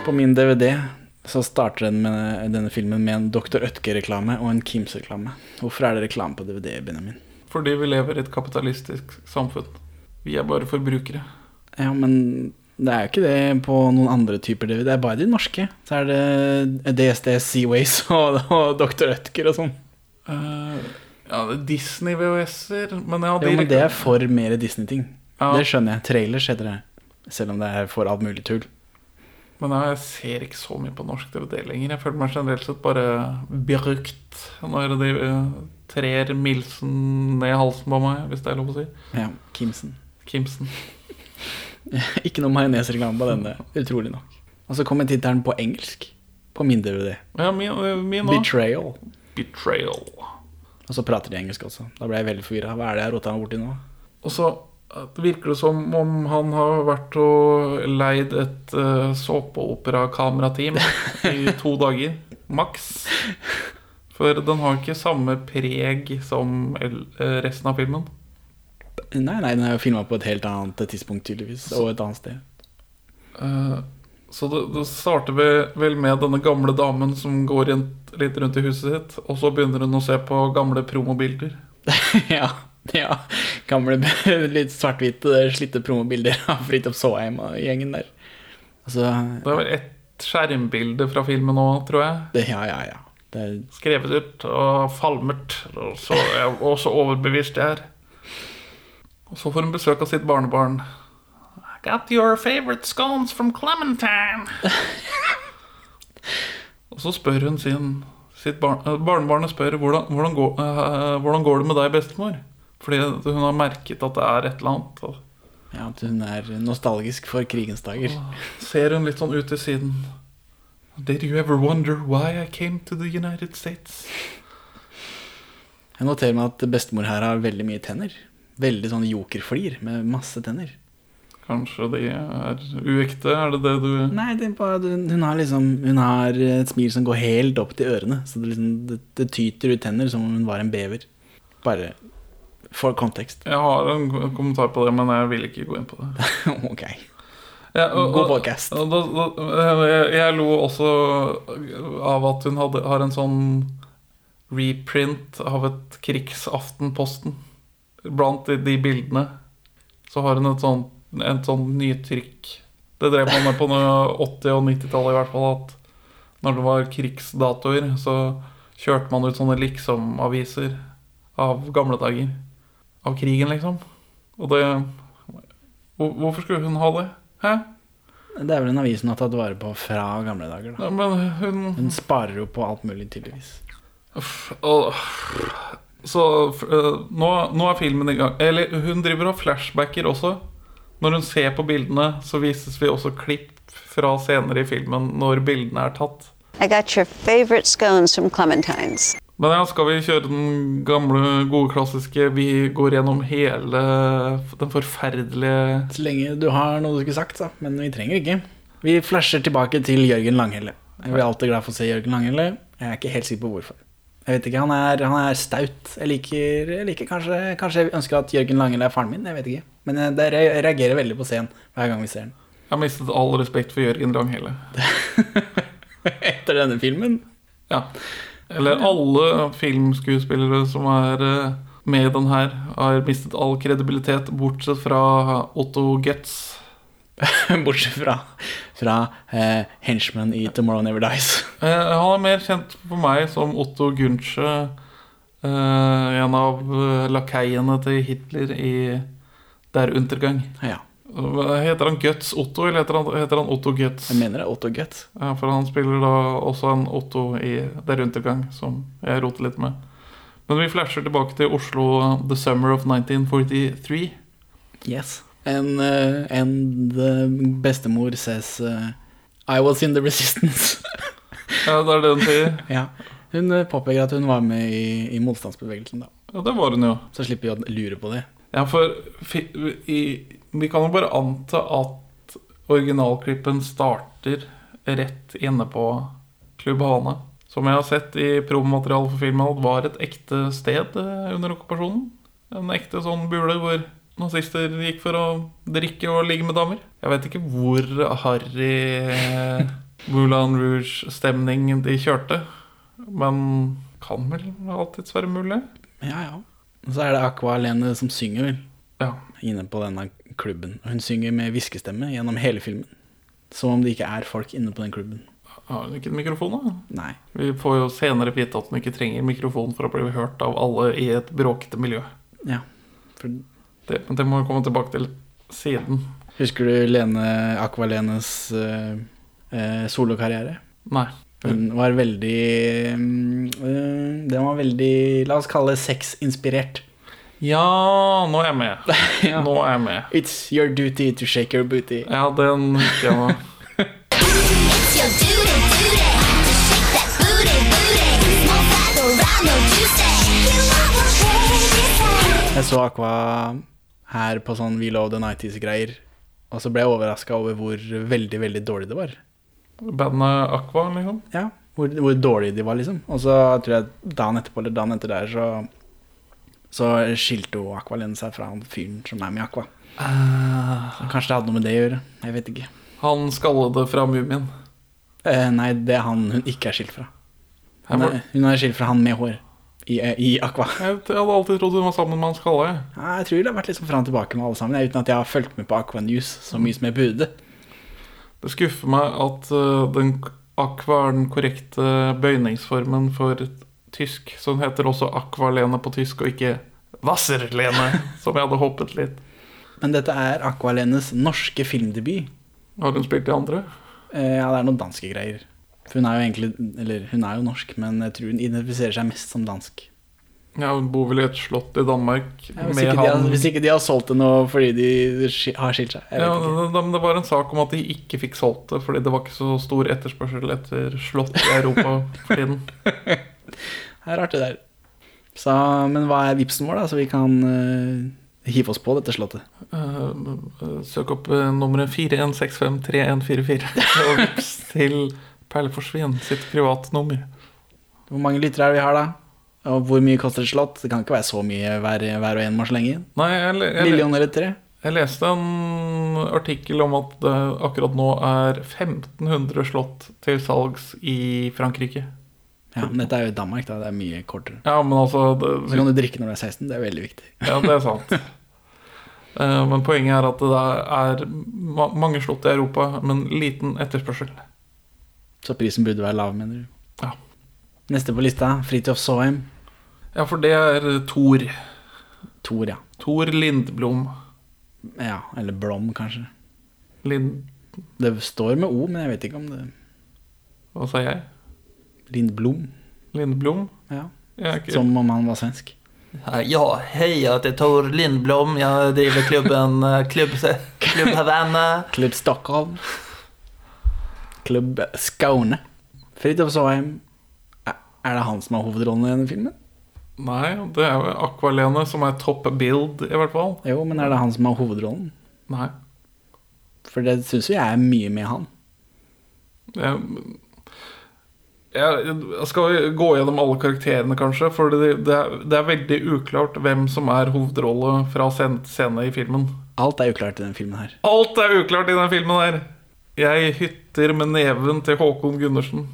På min DVD så starter den med, denne filmen med en Dr. Ødke-reklame og en Kims-reklame. Hvorfor er det reklame på DVD, Benjamin? Fordi vi lever i et kapitalistisk samfunn. Vi er bare forbrukere. Ja, men det er jo ikke det på noen andre typer DVD. Det er bare de norske. Så er det DSD Seaways og, og Dr. Ødker og sånn. Uh, ja, det er Disney VHS-er, men ja, de, Jo, men det er for mer Disney-ting. Ja. Det skjønner jeg. Trailers heter det. Selv om det er for alt mulig tull. Men jeg ser ikke så mye på norsk DVD lenger. Jeg føler meg generelt sett bare brukt når de eh, trer Milsen ned halsen på meg, hvis det er lov å si. Ja, Kimsen. Kimsen. Ikke noe majonesreklame på denne, utrolig nok. Og så kommer tittelen på engelsk på min DVD. Ja, min, eh, min. Betrayal. Betrayal. Og så prater de engelsk også. Da ble jeg veldig forvirra. Hva er det jeg rota meg borti nå? Og så eh, virker det som om han har vært og leid et uh, såpeoperakamerateam i to dager, maks. For den har ikke samme preg som eh, resten av filmen. Nei, nei, den er jo filma på et helt annet tidspunkt, tydeligvis. Og et annet sted. Uh, så det, det starter vel- vel med denne gamle damen som går litt rundt i huset sitt, og så begynner hun å se på gamle promobilder. ja, ja. Gamle, litt svart-hvite, slitte promobilder av Fridtjof Saaheim og gjengen der. Altså, Det vel ett skjermbilde fra filmen nå, tror jeg. det, ja, ja, ja. Det Skrevet ut og falmet, og så, og så overbevist jeg er. Og så får hun besøk av sitt barnebarn. I got your favorite scones from Clementine. og så spør hun sin sitt barn, eh, Barnebarnet spør hvordan, hvordan, går, uh, hvordan går det med deg, bestemor? Fordi hun har merket at det er et eller annet. Og ja, at hun er nostalgisk for krigens dager. ser hun litt sånn ut til siden. Did you ever wonder why I came to the United States? Jeg noterer meg at bestemor her har veldig mye tenner. Veldig sånn jokerflir med masse tenner. Kanskje de er uekte? Er det det du Nei, det er bare, hun har liksom Hun har et smil som går helt opp til ørene. Så det, liksom, det, det tyter ut tenner som om hun var en bever. Bare for kontekst. Jeg har en kommentar på det, men jeg vil ikke gå inn på det. ok. Ja, og- God podcast. og da, da, jeg, jeg lo også av at hun hadde, har en sånn reprint av et Krigsaftenposten. Blant de, de bildene så har hun et sånt, et sånt nytrykk. Det drev man med på noe 80- og 90-tallet i hvert fall. At når det var krigsdatoer, så kjørte man ut sånne liksom-aviser av gamle dager. Av krigen, liksom. Og det Hvorfor skulle hun ha det? Hæ? Det er vel en avis hun har tatt vare på fra gamle dager. da Ja, men hun Hun sparer jo på alt mulig, tydeligvis. Så øh, nå, nå er filmen i gang. Eller hun driver og flashbacker også. Når hun ser på bildene, så vises vi også klipp fra scener i filmen når bildene er tatt. I got your favorite scones from Clementine's. Men ja, skal vi kjøre den gamle, gode, klassiske Vi går gjennom hele den forferdelige Så lenge du har noe du skulle sagt, så. Men vi trenger ikke. Vi flasher tilbake til Jørgen Langhelle. Jeg blir alltid glad for å se Jørgen Langhelle. Jeg er ikke helt sikker på hvorfor. Jeg vet ikke, Han er, han er staut. Jeg liker, jeg liker kanskje, kanskje jeg ønsker at Jørgen Langhelle er faren min. Jeg vet ikke. Men jeg, jeg reagerer veldig på scenen hver gang vi ser den. Jeg har mistet all respekt for Jørgen Langhelle. Etter denne filmen Ja. Eller alle filmskuespillere som er eh, med i den her har mistet all kredibilitet, bortsett fra Otto Getz. Bortsett fra, fra eh, henchman i Tomorrow Never Dies. Eh, han er mer kjent for meg som Otto Gunsche, eh, en av eh, lakeiene til Hitler i Der Untergang. Ja, Heter han Guts Otto, eller heter han, heter han Otto Guts? jeg mener det er Otto Guts. Ja, for han spiller da også en Otto i Der Untergang, som jeg roter litt med. Men vi flasher tilbake til Oslo the summer of 1943. Yes. En, eh, en bestemor says uh, I was in the resistance. Ja, det er det hun sier. ja. Hun eh, påpeker at hun var med i, i motstandsbevegelsen, da. Ja, det var hun jo. Så slipper vi å lure på det. Ja, for i, vi kan jo bare anta at originalklippen starter rett inne på Klubb Havana. Som jeg har sett i promomaterialet for filmen, at var et ekte sted eh, under okkupasjonen. En ekte sånn bule hvor nazister gikk for å drikke og ligge med damer. Jeg vet ikke hvor harry eh, Moulin Rouge-stemning de kjørte. Men kan vel alltids være mulig? Ja, ja. Og så er det Aqua alene som synger, vel, Ja. inne på denne klubben. Og hun synger med hviskestemme gjennom hele filmen. Som om det ikke er folk inne på den klubben. Har hun ikke en mikrofon, da? Nei. Vi får jo senere vite at hun ikke trenger mikrofon for å bli hørt av alle i et bråkete miljø. Ja. For, Det, det må vi komme tilbake til siden. husker du Lene, Aqualenes uh, eh, solokarriere? Nei. Hun var veldig eh, Den var veldig, la oss kalle det sexinspirert. Ja, nå er jeg med. Ja. Nå er jeg med. It's your duty to shake your booty. Ja, den husker jeg nå. Jeg så Aqua her på sånn We Love the 90s-greier. Og så ble jeg overraska over hvor veldig, veldig dårlig det var. Bandet Aqua, liksom. Ja, hvor, hvor dårlig de var, liksom. Og så tror jeg dagen etterpå, eller dagen etter der, så Så skilte jo Aqualene seg fra han fyren som er med i Aqua. Uh, kanskje det hadde noe med det å gjøre. Jeg vet ikke. Han skallede fra Mumien. Eh, nei, det er han hun ikke er skilt fra. Hun er, hun er skilt fra han med hår i, eh, i Aqua. Jeg jeg hadde alltid trodd hun var sammen med han skalla. jeg. Ja, jeg tror det har vært sånn fram og tilbake med alle sammen, uten at jeg har fulgt med på Aqua News så mye som jeg burde. Det skuffer meg at uh, den Aqua er den korrekte bøyningsformen for tysk. Så den heter også Aqualene på tysk, og ikke Wasserlene, som jeg hadde håpet litt. Men dette er Aqualenes norske filmdebut. Har hun spilt i andre? Eh, ja, det er noen danske greier. For hun er jo egentlig Eller hun er jo norsk, men jeg tror hun identifiserer seg mest som dansk. Ja, Hun bor vel i et slott i Danmark Ja, hvis, ikke de har, hvis ikke de har solgt det nå fordi de har skilt seg. Ja, men det var en sak om at de ikke fikk solgt det fordi det var ikke så stor etterspørsel etter slott i Europa for tiden. Det er rart, det der. Så, men hva er vipsen vår, da, så vi kan uh, hive oss på dette slottet? Uh, søk opp uh, nummeret 41653144 og vips til Perleforsvin sitt privatnummer. Hvor mange lyttere er det vi har, da? Og hvor mye koster et slott? Det kan ikke være så mye hver, hver og en må slenge inn. Nei, jeg, Million eller tre? jeg leste en artikkel om at det akkurat nå er 1500 slott til salgs i Frankrike. Ja, men dette er jo i Danmark, da. Det er mye kortere. Ja, men altså Så kan du drikke når du er 16. Det er veldig viktig. Ja, det er sant. uh, Men poenget er at det er ma mange slott i Europa, men liten etterspørsel. Så prisen burde være lav, mener du. Ja. Neste på lista, Fridtjof Saaheim. Ja, for det er Thor. Thor, ja. Thor Lindblom. Ja, eller Blom, kanskje. Lind... Det står med O, men jeg vet ikke om det Hva sa jeg? Lindblom. Lindblom? Ja. ja okay. Som om han var svensk. Ja, hej, jag heter Tor Lindblom. Jag driver klubben eh, Klubb, Klubb Havana. Klubb Stockholm. Klubb Skåne. Fridtjof Soheim. Er det han som har hovedrollen i denne filmen? Nei, det er jo Aqualene som er top build, i hvert fall. Jo, men er det han som har hovedrollen? Nei. For det syns jo jeg er mye med han. Jeg, jeg, skal gå gjennom alle karakterene, kanskje. For det, det, er, det er veldig uklart hvem som er hovedrolle fra scene i filmen. Alt er uklart i denne filmen her. Alt er uklart i den filmen her! Jeg hytter med neven til Håkon Gundersen.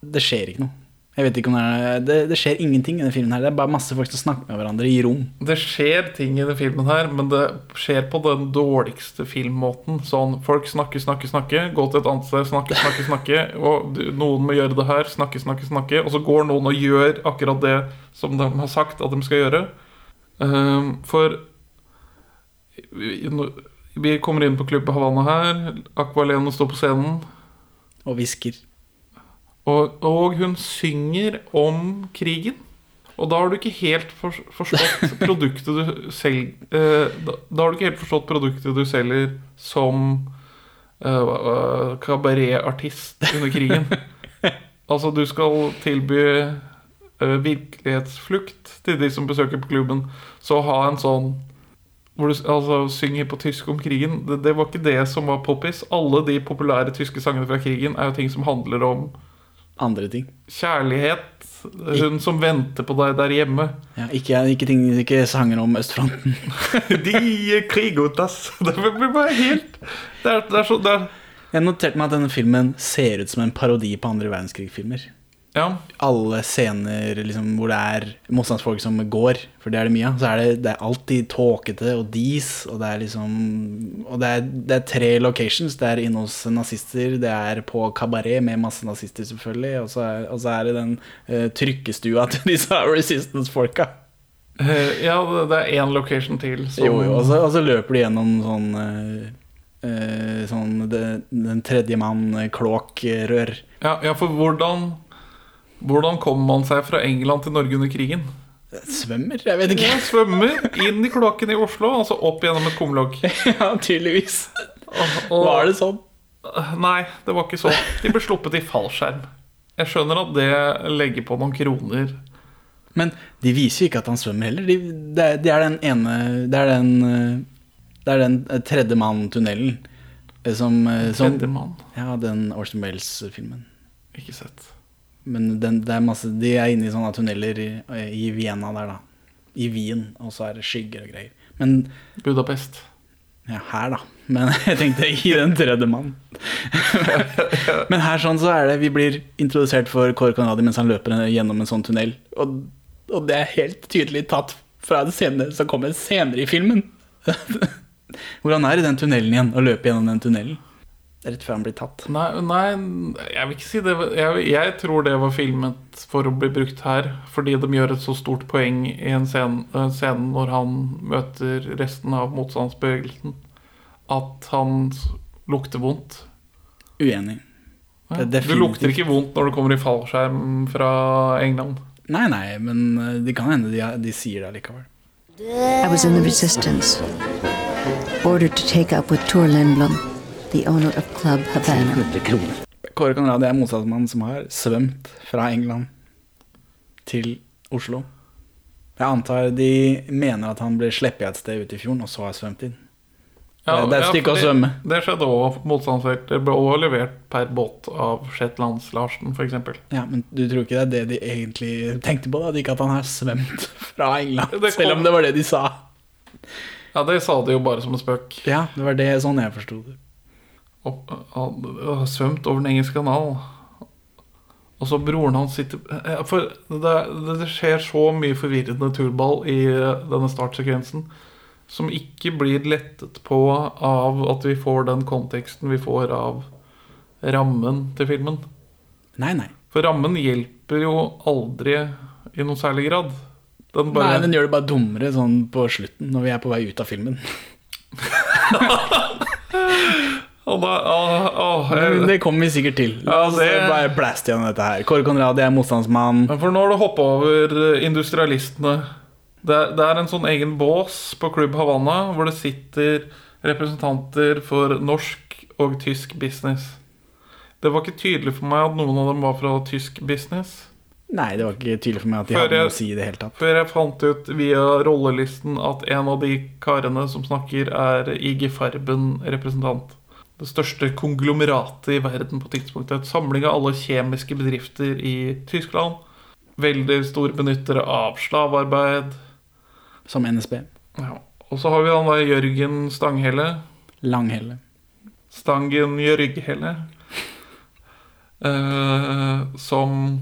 Det skjer ikke noe, Jeg vet ikke om det er Det, det skjer ingenting i denne filmen her. Det er bare masse folk som snakker med hverandre i rom. Det skjer ting i den filmen her, men det skjer på den dårligste filmmåten. Sånn, folk snakker, snakker, snakker, gå til et annet sted, snakke, snakke, snakke, og noen må gjøre det her, snakke, snakke, snakke, og så går noen og gjør akkurat det som de har sagt at de skal gjøre. Ehm, for vi, kommer inn på Klubb Havanna her, Aqualene står på scenen, Og hvisker. Og, og hun synger om krigen. Og da har du ikke helt for, forstått produktet du selger eh, da, da har du ikke helt forstått produktet du selger som eh, eh, kabaretartist under krigen. altså, du skal tilby eh, virkelighetsflukt til de som besøker på klubben. Så ha en sånn hvor du altså, synger på tysk om krigen. Det, det var ikke det som var poppis. Alle de populære tyske sangene fra krigen er jo ting som handler om Andre ting. kjærlighet. Hun som venter på deg der hjemme. Ja, ikke, ikke, ting, ikke sanger om østfronten. De krigotas. Det blir bare helt Det er, det er så det er, Jeg noterte meg at denne filmen ser ut som en parodi på andre verdenskrig-filmer. Ja. Alle scener liksom, hvor det er motstandsfolk som går, for det er det mye av, så er det, det er alltid tåkete og dis, og det er liksom Og det er, det er tre locations. Det er inne hos nazister, det er på kabaret med masse nazister, selvfølgelig, og så er, og så er det den uh, trykkestua til disse Resistance-folka. Eh, ja, det- er én location til. som- Jo, jo, og så, og så løper de gjennom sånn eh, Sånn det, den tredje mann-klåk-rør. ja, ja, for hvordan Hvordan kommer man seg fra England til Norge under krigen? Svømmer? Jeg vet ikke. Ja, svømmer inn i kloakken i Oslo, altså opp gjennom et kumlokk. ja, tydeligvis. Og- Var det sånn? Nei, det var ikke sånn. De ble sluppet i fallskjerm. Jeg skjønner at det legger på noen kroner. Men de viser jo ikke at han svømmer heller. De, det, det er den ene Det er den, det er den tredje mann-tunnelen eh, som, eh, som Tredjemann. Ja, den Orson Welles-filmen. Ikke sett. Men den, det er masse, de er inne i sånne tunneler i, i Vienna der, da. I Wien, og så er det skygger og greier. Men Budapest. Ja, her, da. Men jeg tenkte i den tredje mann. Men her sånn så er det Vi blir introdusert for Kåre Conradi mens han løper gjennom en sånn tunnel. Og, og det er helt tydelig tatt fra det scene som kommer senere i filmen. Hvor han er i den tunnelen igjen og løper gjennom den tunnelen. Rett før han blir tatt. Nei, nei, jeg vil ikke si det. Jeg, jeg tror det var filmet for å bli brukt her. Fordi de gjør et så stort poeng i en scene, scene når han møter resten av motstandsbevegelsen, at han lukter vondt. Uenig. Ja. Det Du lukter ikke vondt når du kommer i fallskjerm fra England. Nei, nei, men eh, det kan hende de, de sier det likevel. I was in the resistance, ordered to take up with Tor Lindblom, the owner of Club Havana. Kåre Conradi er motstandsmannen som har svømt fra England til Oslo. Jeg antar de mener at han ble sluppet et sted ute i fjorden, og så har svømt inn. det er et stykke å svømme. Det, det skjedde òg. Motstandsfeltet ble også levert per båt av Shetlands-Larsen, f.eks. Ja, Men du tror ikke det er det de egentlig tenkte på? da? At Ikke at han har svømt fra England, kom- selv om det var det de sa. Ja, det sa de jo bare som en spøk. Ja, det var det sånn jeg forsto det. Og, og, har svømt over Den engelske kanal. Og så broren hans sitter eh, For det, det skjer så mye forvirrende turball i eh, denne startsekvensen som ikke blir lettet på av at vi får den konteksten vi får av rammen til filmen. Nei, nei. For rammen hjelper jo aldri i noen særlig grad. Den bare Nei, Den gjør det bare dummere sånn på slutten, når vi er på vei ut av filmen. Å, da, å, å, jeg- det kommer vi sikkert til. La Ja, oss det- bare blast gjennom dette her. Kåre Conradi er motstandsmann. Men for nå har du hoppa over eh, industrialistene. Det er, det er en sånn egen bås på Klubb Havanna hvor det sitter representanter for norsk og tysk business. Det var ikke tydelig for meg at noen av dem var fra tysk business. Nei, det var ikke tydelig for meg at de Før hadde noe å si i det hele tatt. Før jeg fant ut via rollelisten at en av de karene som snakker, er IG Farben-representant. Det største konglomeratet i verden på tidspunktet. Et samling av alle kjemiske bedrifter i Tyskland. Veldig store benyttere av slavearbeid. Som NSB. Ja. Og så har vi han der Jørgen Stanghelle. Langhelle. Stangen Jørghelle. Uh, som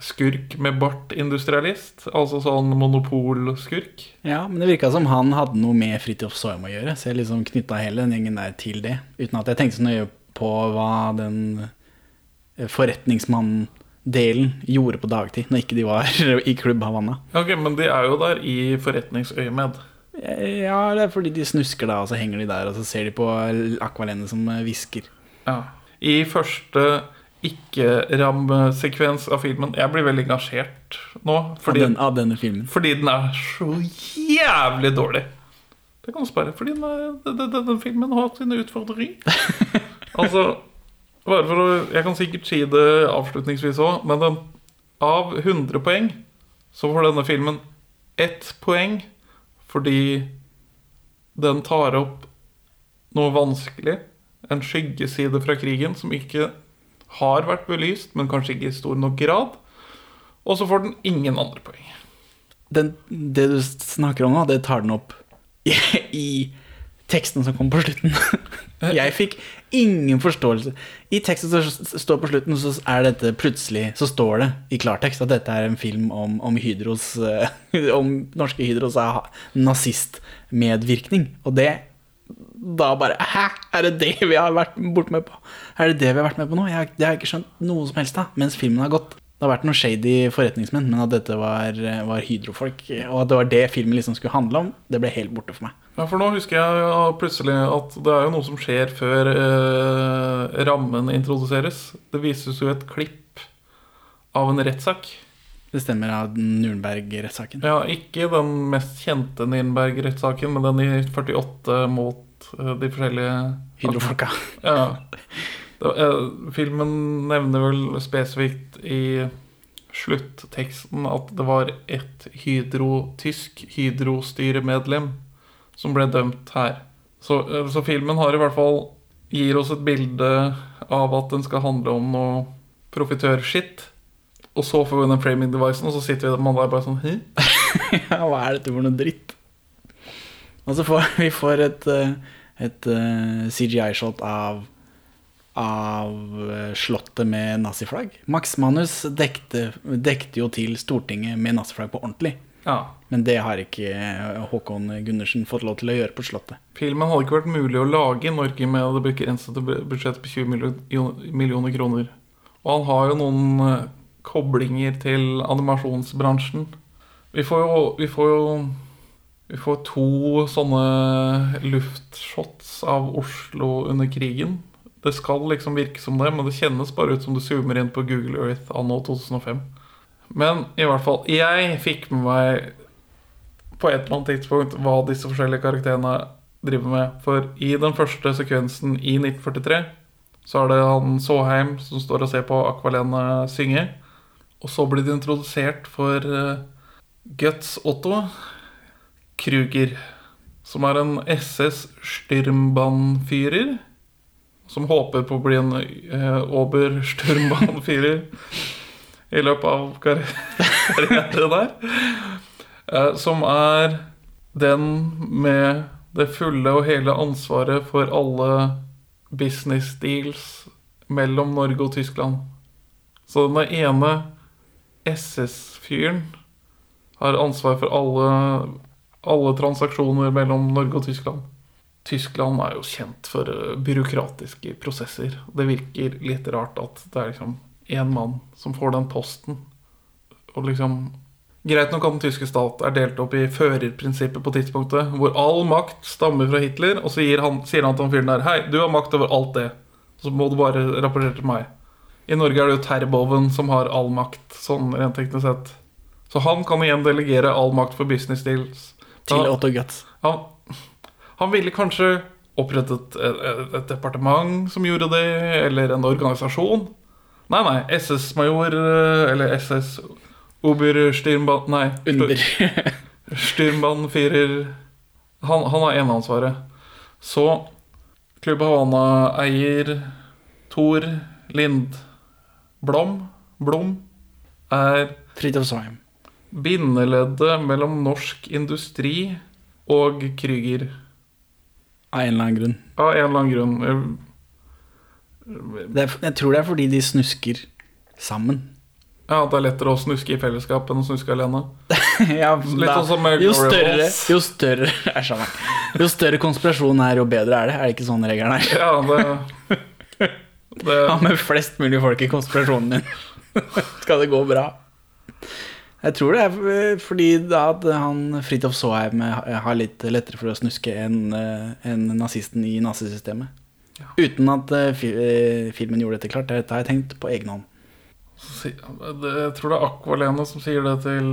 skurk med bart industrialist. Altså sånn monopolskurk. Ja, men det virka som han hadde noe med Fridtjof Soim å gjøre, så jeg liksom knytta hele den gjengen der til det. Uten at jeg tenkte så nøye på hva den forretningsmannen forretningsmann-delen gjorde på dagtid, når ikke de var i Klubb Havanna. Ok, Men de er jo der i forretningsøyemed. Ja, det er fordi de snusker da, og så henger de der, og så ser de på akvalene som eh, hvisker. Ja. I første ikke-ram-sekvens av filmen Jeg blir veldig engasjert nå. Fordi, Av, den, av denne filmen. fordi den er så jævlig dårlig. Det kan du spørre. Fordi den, er, den, den, filmen har sine utfordringer. altså bare for å, Jeg kan sikkert si det avslutningsvis òg, men den, av 100 poeng så får denne filmen ett poeng fordi den tar opp noe vanskelig. En skyggeside fra krigen som ikke har vært belyst, men kanskje ikke i stor nok grad. Og så får den ingen andre poeng. Den, det du snakker om nå, det tar den opp i, i teksten som kom på slutten. Jeg fikk ingen forståelse. I teksten som står på slutten, så er dette plutselig Så står det i klartekst at dette er en film om, om Hydros eh, Om norske Hydros nazistmedvirkning. Og det da bare Hæ? Er det det vi har vært bort med på? Er det det vi har vært med på nå? Jeg, det har jeg ikke skjønt noe som helst av mens filmen har gått. Det har vært noen shady forretningsmenn, men at dette var, var Hydro-folk, og at det var det filmen liksom skulle handle om, det ble helt borte for meg. Ja, for nå husker jeg plutselig at det er jo noe som skjer før eh, rammen introduseres. Det vises jo et klipp av en rettssak. Det stemmer av Nurenberg-rettssaken. Ja, ikke den mest kjente Nurenberg-rettssaken, men den i 48 mot de forskjellige Hydrofolka. Ja. Eh, filmen nevner vel spesifikt i sluttteksten at det var et hydro, tysk Hydro-styremedlem som ble dømt her. Så, eh, så filmen har i hvert fall gir oss et bilde av at den skal handle om noe profitørskitt. Og så får vi den framing devicen, og så sitter vi man der bare sånn ja, hva er dette for noe dritt? Og så får vi får et, eh, et uh, CGI-shot av av eh, slottet med naziflagg. Max Manus dekte, dekte jo til Stortinget med naziflagg på ordentlig. Ja. Men det har ikke Håkon Gundersen fått lov til å gjøre på Slottet. Filmen hadde ikke vært mulig å lage i Norge med det begrensede budsjettet på 20 millioner, kroner. Og han har jo noen eh, koblinger til animasjonsbransjen. Vi får jo Vi får jo vi får to sånne luftshots av Oslo under krigen. Det skal liksom virke som det, men det kjennes bare ut som du zoomer inn på Google Earth anno 2005. Men i hvert fall, jeg fikk med meg på et eller annet tidspunkt hva disse forskjellige karakterene driver med. For i den første sekvensen i 1943 så er det han Såheim som står og ser på Akvalene synge. Og så blir det introdusert for eh, Guts Otto Kruger, som er en SS Styrmbannfyrer. Som håper på å bli en eh, Ober-Styrmbannfyrer i løpet av kar- karrieren der. Eh, som er den med det fulle og hele ansvaret for alle business deals mellom Norge og Tyskland. Så den ene SS-fyren har ansvar for alle, alle transaksjoner mellom Norge og Tyskland. Tyskland er jo kjent for eh, byråkratiske prosesser. Det virker litt rart at det er liksom én mann som får den posten. Og liksom Greit nok at den tyske stat er delt opp i førerprinsippet på tidspunktet, hvor all makt stammer fra Hitler, og så han, sier han til han fyren der Hei, du har makt over alt det. Så må du bare rapportere til meg. I Norge er det jo Terboven som har all makt, sånn rent teknisk sett. Så han kan igjen delegere all makt for business deals. Til Han- Otto Guts. han, han ville kanskje opprettet et, et, et departement som gjorde det, eller en organisasjon. Nei, nei. SS-major, eh, eller SS Oberstyrmband... Nei. Under. Styrmbannfyrer Han, han har eneansvaret. Så Klubb Havana-eier Tor Lindblom Blom er Fridtjof Svaim. Bindeleddet mellom norsk industri og Krüger. Av en eller annen grunn. Av en eller annen grunn. Det er, jeg tror det er fordi de snusker sammen. Ja, det er lettere å snuske i fellesskap enn å snuske alene. ja, da- sånn som jo større, jo større Æsj a. Jo større konspirasjonen er, jo bedre er det. Er det ikke sånn regelen er? Ja, det, det Ha med flest mulig folk i konspirasjonen din. Skal det gå bra? Jeg tror det er eh, fordi da at han Fridtjof Saaheim eh, har litt lettere for å snuske enn en nazisten i nazisystemet. Uten at eh, fi, eh, filmen gjorde dette klart. Dette har jeg tenkt på egen hånd. Jeg tror det er Aqualene som sier det til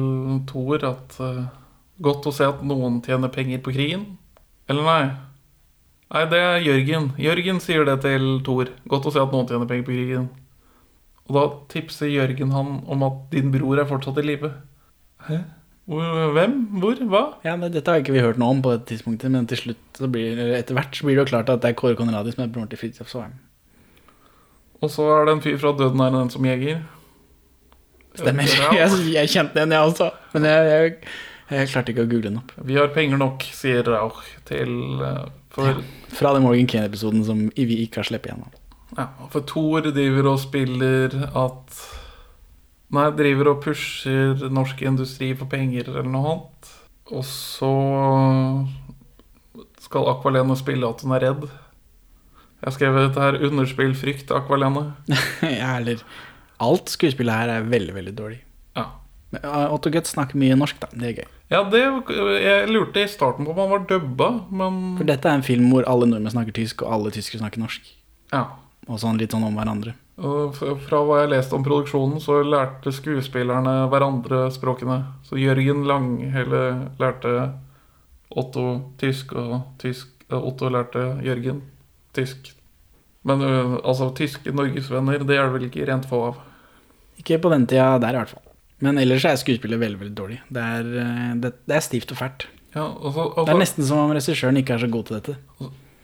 Thor, at eh, Godt å se at noen tjener penger på krigen. Eller nei? Nei, det er Jørgen. Jørgen sier det til Thor. Godt å se at noen tjener penger på krigen. Og da tipser Jørgen han om at din bror er fortsatt i live. Hæ? Hvem? Hvor? Hva? Ja, men Dette har ikke vi hørt noe om på dette tidspunktet, men til slutt så blir, etter hvert så blir det jo klart at det er Kåre Conradi som er broren til Fridtjof Saaheim. Og så er det en fyr fra Døden er den som jeger. Stemmer. Jeg, jeg kjente den, jeg også. Men jeg, jeg, jeg klarte ikke å google den opp. Vi har penger nok, sier Rauch til for... ja, Fra den Morgan Kane-episoden som vi ikke har sluppet igjennom. Ja, for Thor driver og spiller at Nei, driver og pusher norsk industri for penger eller noe annet. Og så skal Aqualene spille at hun er redd. Jeg har skrevet dette her 'Underspill frykt, Aqualene'. ja, eller Alt skuespillet her er veldig, veldig dårlig. Ja. Men, Otto Gutt snakker mye norsk, da. Det er gøy. Ja, det, jeg lurte i starten på om han var dubba, men For dette er en film hvor alle nordmenn snakker tysk, og alle tyskere snakker norsk. ja. Og sånn litt sånn om hverandre. Og fra hva jeg leste om produksjonen, så lærte skuespillerne hverandre språkene. Så Jørgen Langhelle lærte Otto tysk, og tysk, eh, Otto lærte Jørgen tysk. Men altså, tyske norgesvenner, det er det vel ikke rent få av. Ikke på den tida der, i hvert fall. Men ellers er skuespillet veldig veldig dårlig. Det er, uh, det, det er stivt og fælt. Ja, altså, Det er altså, nesten som om regissøren ikke er så god til dette.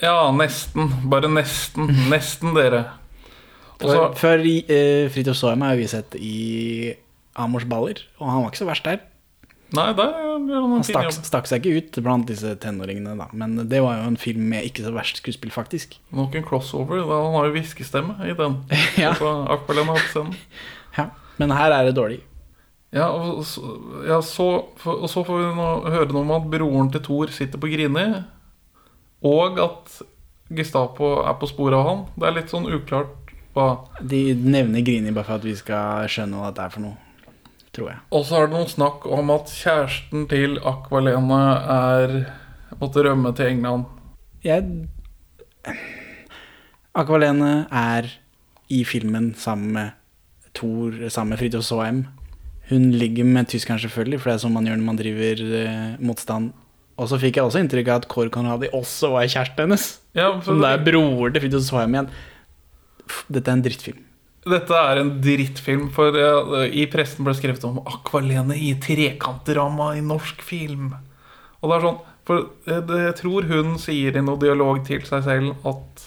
Ja, nesten. Bare nesten. Nesten, dere. Også, så- For, før uh, Fridtjof Saaheim har vi sett i Amors baller, og han var ikke så verst der. Nei, der er han Han stakk, stakk seg ikke ut blant disse tenåringene, da. Men det var jo en film med ikke så verst skuespill, faktisk. Nok en crossover. Da han har jo hviskestemme i den. Ja. Ja. Men her er det dårlig. Ja, og så, ja, så, og så får vi nå høre noe om at broren til Thor sitter på Grini, og at Gestapo er på sporet av han. Det er litt sånn uklart hva De nevner Grini bare for at vi skal skjønne hva dette er for noe, tror jeg. Og så er det noen snakk om at kjæresten til Akvalene er måtte rømme til England. Jeg Akvalene er i filmen sammen med Thor, sammen med Fridtjof Saaheim. Hun ligger med tyskeren selvfølgelig, for det er sånn man gjør når man driver eh, motstand. Og så fikk jeg også inntrykk av at Kåre Conradi også var kjæresten hennes. Ja, Som det er bror til Fridtjof Saaheim igjen. Dette er en drittfilm. Dette er en drittfilm, for i pressen ble det skrevet om Akvalene i trekantdrama i norsk film. Og det er sånn For eh, jeg tror hun sier i noe dialog til seg selv at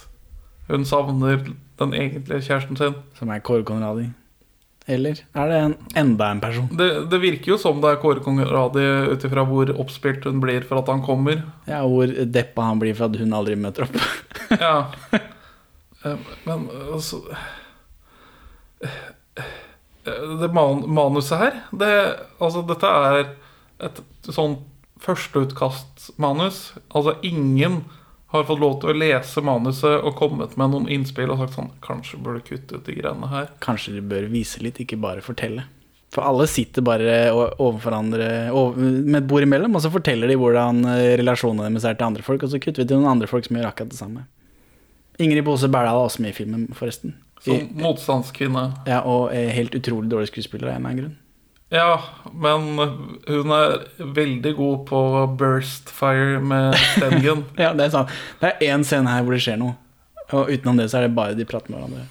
hun savner den egentlige kjæresten sin. Som er Kåre Conradi. Eller er det en, enda en person? Det, det virker jo som det er Kåre Konradi, ut ifra hvor oppspilt hun blir for at han kommer. Ja, Hvor deppa han blir for at hun aldri møter opp. Ja. Eh, Men altså Det man, manuset her det, Altså, dette er et sånn førsteutkastmanus. Altså, ingen har fått lov til å lese manuset og kommet med noen innspill og sagt sånn Kanskje burde kutte ut de greiene her. Kanskje de bør vise litt, ikke bare fortelle. For alle sitter bare overfor hverandre over- med et bord imellom, og så forteller de hvordan eh, relasjonene deres er til andre folk, og så kutter vi til noen andre folk som gjør akkurat det samme. Ingrid Bose Berdal er også med i filmen, forresten. Som motstandskvinne. Ja, Og er helt utrolig dårlig skuespiller av en eller annen grunn. Ja, men hun er veldig god på burst fire med Stengen. Ja, Det er sant. Det er én scene her hvor det skjer noe, og utenom det så er det bare de prater med hverandre.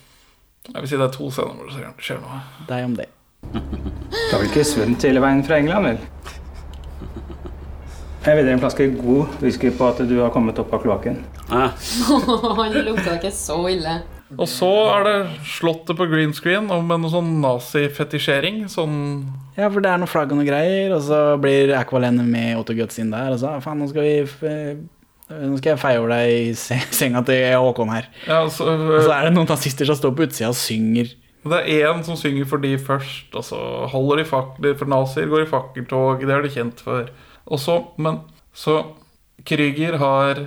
Jeg vil si det er to scener hvor det skjer- noe. Deg om det. Du har vel ikke svømt hele veien fra England, vel? Jeg vedder en flaske god whisky på at du har kommet opp av kloakken. det lukta ikke så ille. Og så er det slottet på green screen og med noe sånn nazifetisjering. Sånn Ja, for det er noe flagg og noe greier, og så blir Aqualene med Otto Guts inn der, og så faen, nå skal vi eh, Nå skal jeg feie over deg i senga til Håkon her. Ja, så, Og så er det noen nazister som står på utsida og synger Det er én som synger for de først, og så holder de fakler for nazier, går i fakkeltog, det er de kjent for. Og så, men så Krüger har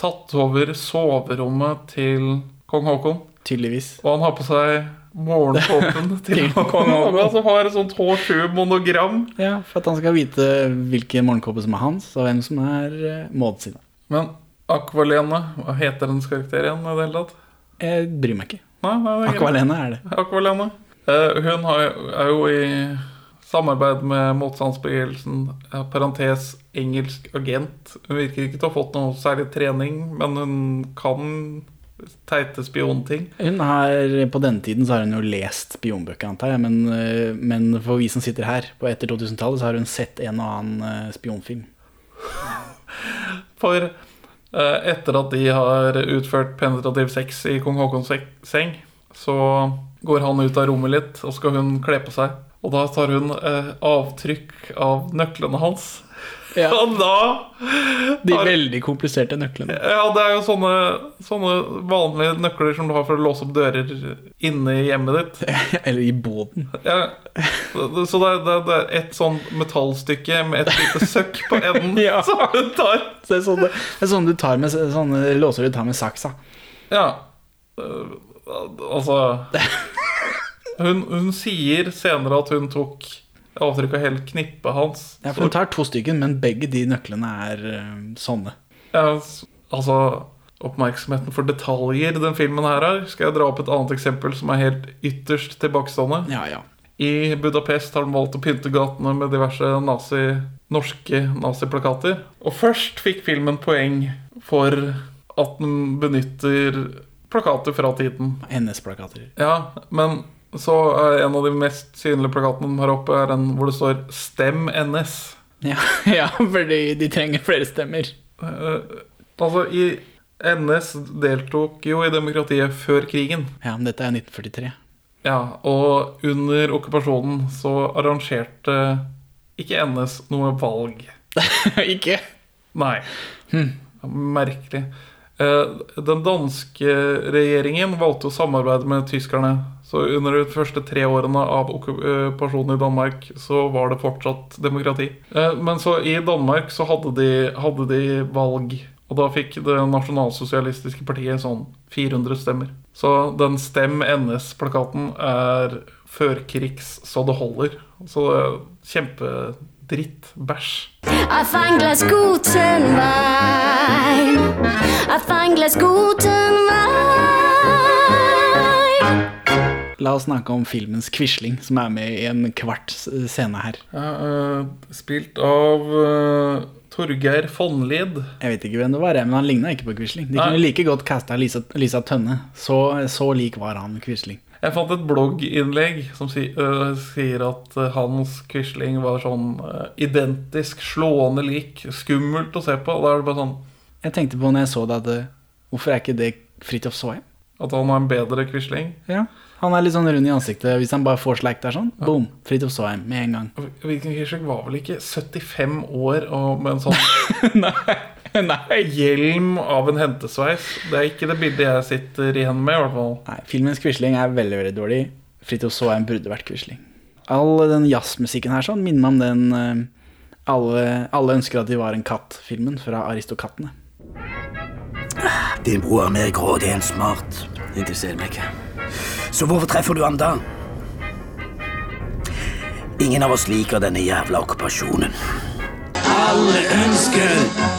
tatt over soverommet til kong Haakon. Tydeligvis. Og han har på seg morgenkåpen til kong Haakon, som har et sånt H7-monogram. Ja, for at han skal vite hvilken morgenkåpe som er hans, og hvem som er uh, Maud sin. Men Akvalene, hva heter hennes karakter igjen? i det hele tatt? Jeg bryr meg ikke. Nei, nei, er. Akvalene er det. Akvalene. Eh, hun har, er jo i samarbeid med motstandsbevegelsen, parentes engelsk agent. Hun virker ikke til å ha fått noe særlig trening, men hun kan teite spionting. Hun har, På denne tiden så har hun jo lest spionbøker, antar jeg, men, eh, men for vi som sitter her på etter 2000-tallet, så har hun sett en og annen eh, spionfilm. For eh, etter at de har utført penetrativ sex i kong Haakons seng, så går han ut av rommet litt, og skal hun kle på seg. Og da tar hun avtrykk av nøklene hans. Og da De veldig kompliserte nøklene. Ja, det er jo sånne, sånne vanlige nøkler som du har for å låse opp dører inne i hjemmet ditt. Eller i båten. Ja, så det er, det er- et sånn metallstykke med et lite søkk på enden som du tar. Så det er sånne, du tar med, sånne låser du tar med saksa. Ja, øh, altså hun, hun sier senere at hun tok avtrykk av hele knippet hans. Ja, for Hun tar to stykker, men begge de nøklene er eh, sånne. Ja, altså Oppmerksomheten for detaljer den filmen her har. Skal jeg dra opp et annet eksempel som er helt ytterst tilbakestående? Ja, ja. I Budapest har de valgt å pynte gatene med diverse nazi, norske naziplakater. Og først fikk filmen poeng for at den benytter plakater fra tiden. NS-plakater. Ja, men så uh, en av de mest synlige plakatene de har oppe, er den hvor det står 'Stem NS'. Ja, ja, fordi de trenger flere stemmer. Uh, altså, i NS deltok jo i demokratiet før krigen. Ja, men dette er 1943. Ja, og under okkupasjonen så arrangerte ikke NS noe valg. ikke? Nei. Merkelig. Eh, Den danske regjeringen valgte å samarbeide med tyskerne. Så under de første tre årene av okkupasjonen i Danmark så var det fortsatt demokrati. Eh, Men så i Danmark så hadde de, hadde de valg. Og da fikk det nasjonalsosialistiske partiet sånn 400 stemmer. Så den Stem NS-plakaten er førkrigs så det holder. Så det er kjempedritt. Bæsj. Auf ein glass guten Wein. Auf ein glass guten Wein. La oss snakke om filmens Quisling, som er med i en kvart scene her. Uh, spilt av uh, Torgeir Fonlid. Jeg vet ikke hvem det var, men han ligna ikke på Quisling. De Nei. kunne like godt casta Lisa, Lisa Tønne. Så, så lik var han Quisling. Jeg fant et blogginnlegg som si, uh, sier at eh, Hans Quisling var sånn uh, identisk, slående lik. Skummelt å se på. Da er det bare sånn Jeg tenkte på når jeg så det at uh, Hvorfor er ikke det Fridtjof Saaheim? at han er en bedre Quisling. Ja. Han er litt sånn rund i ansiktet. Hvis han bare får slack der sånn, boom, Fridtjof Saaheim med en gang. Hvilken Quisling var vel ikke 75 år og med en sånn Nei. Nei. hjelm av en hentesveis? Det er ikke det bildet jeg sitter igjen med, i hvert fall. Nei, filmens Quisling er veldig, veldig dårlig. Fridtjof Saaheim burde vært Quisling. All den jazzmusikken her sånn minner meg om den eh, alle, alle ønsker at de var en katt-filmen fra Aristokattene. Din bror er mer grådig enn smart. Interesserer meg ikke. Så hvorfor treffer du ham da? Ingen av oss liker denne jævla okkupasjonen. Alle ønsker,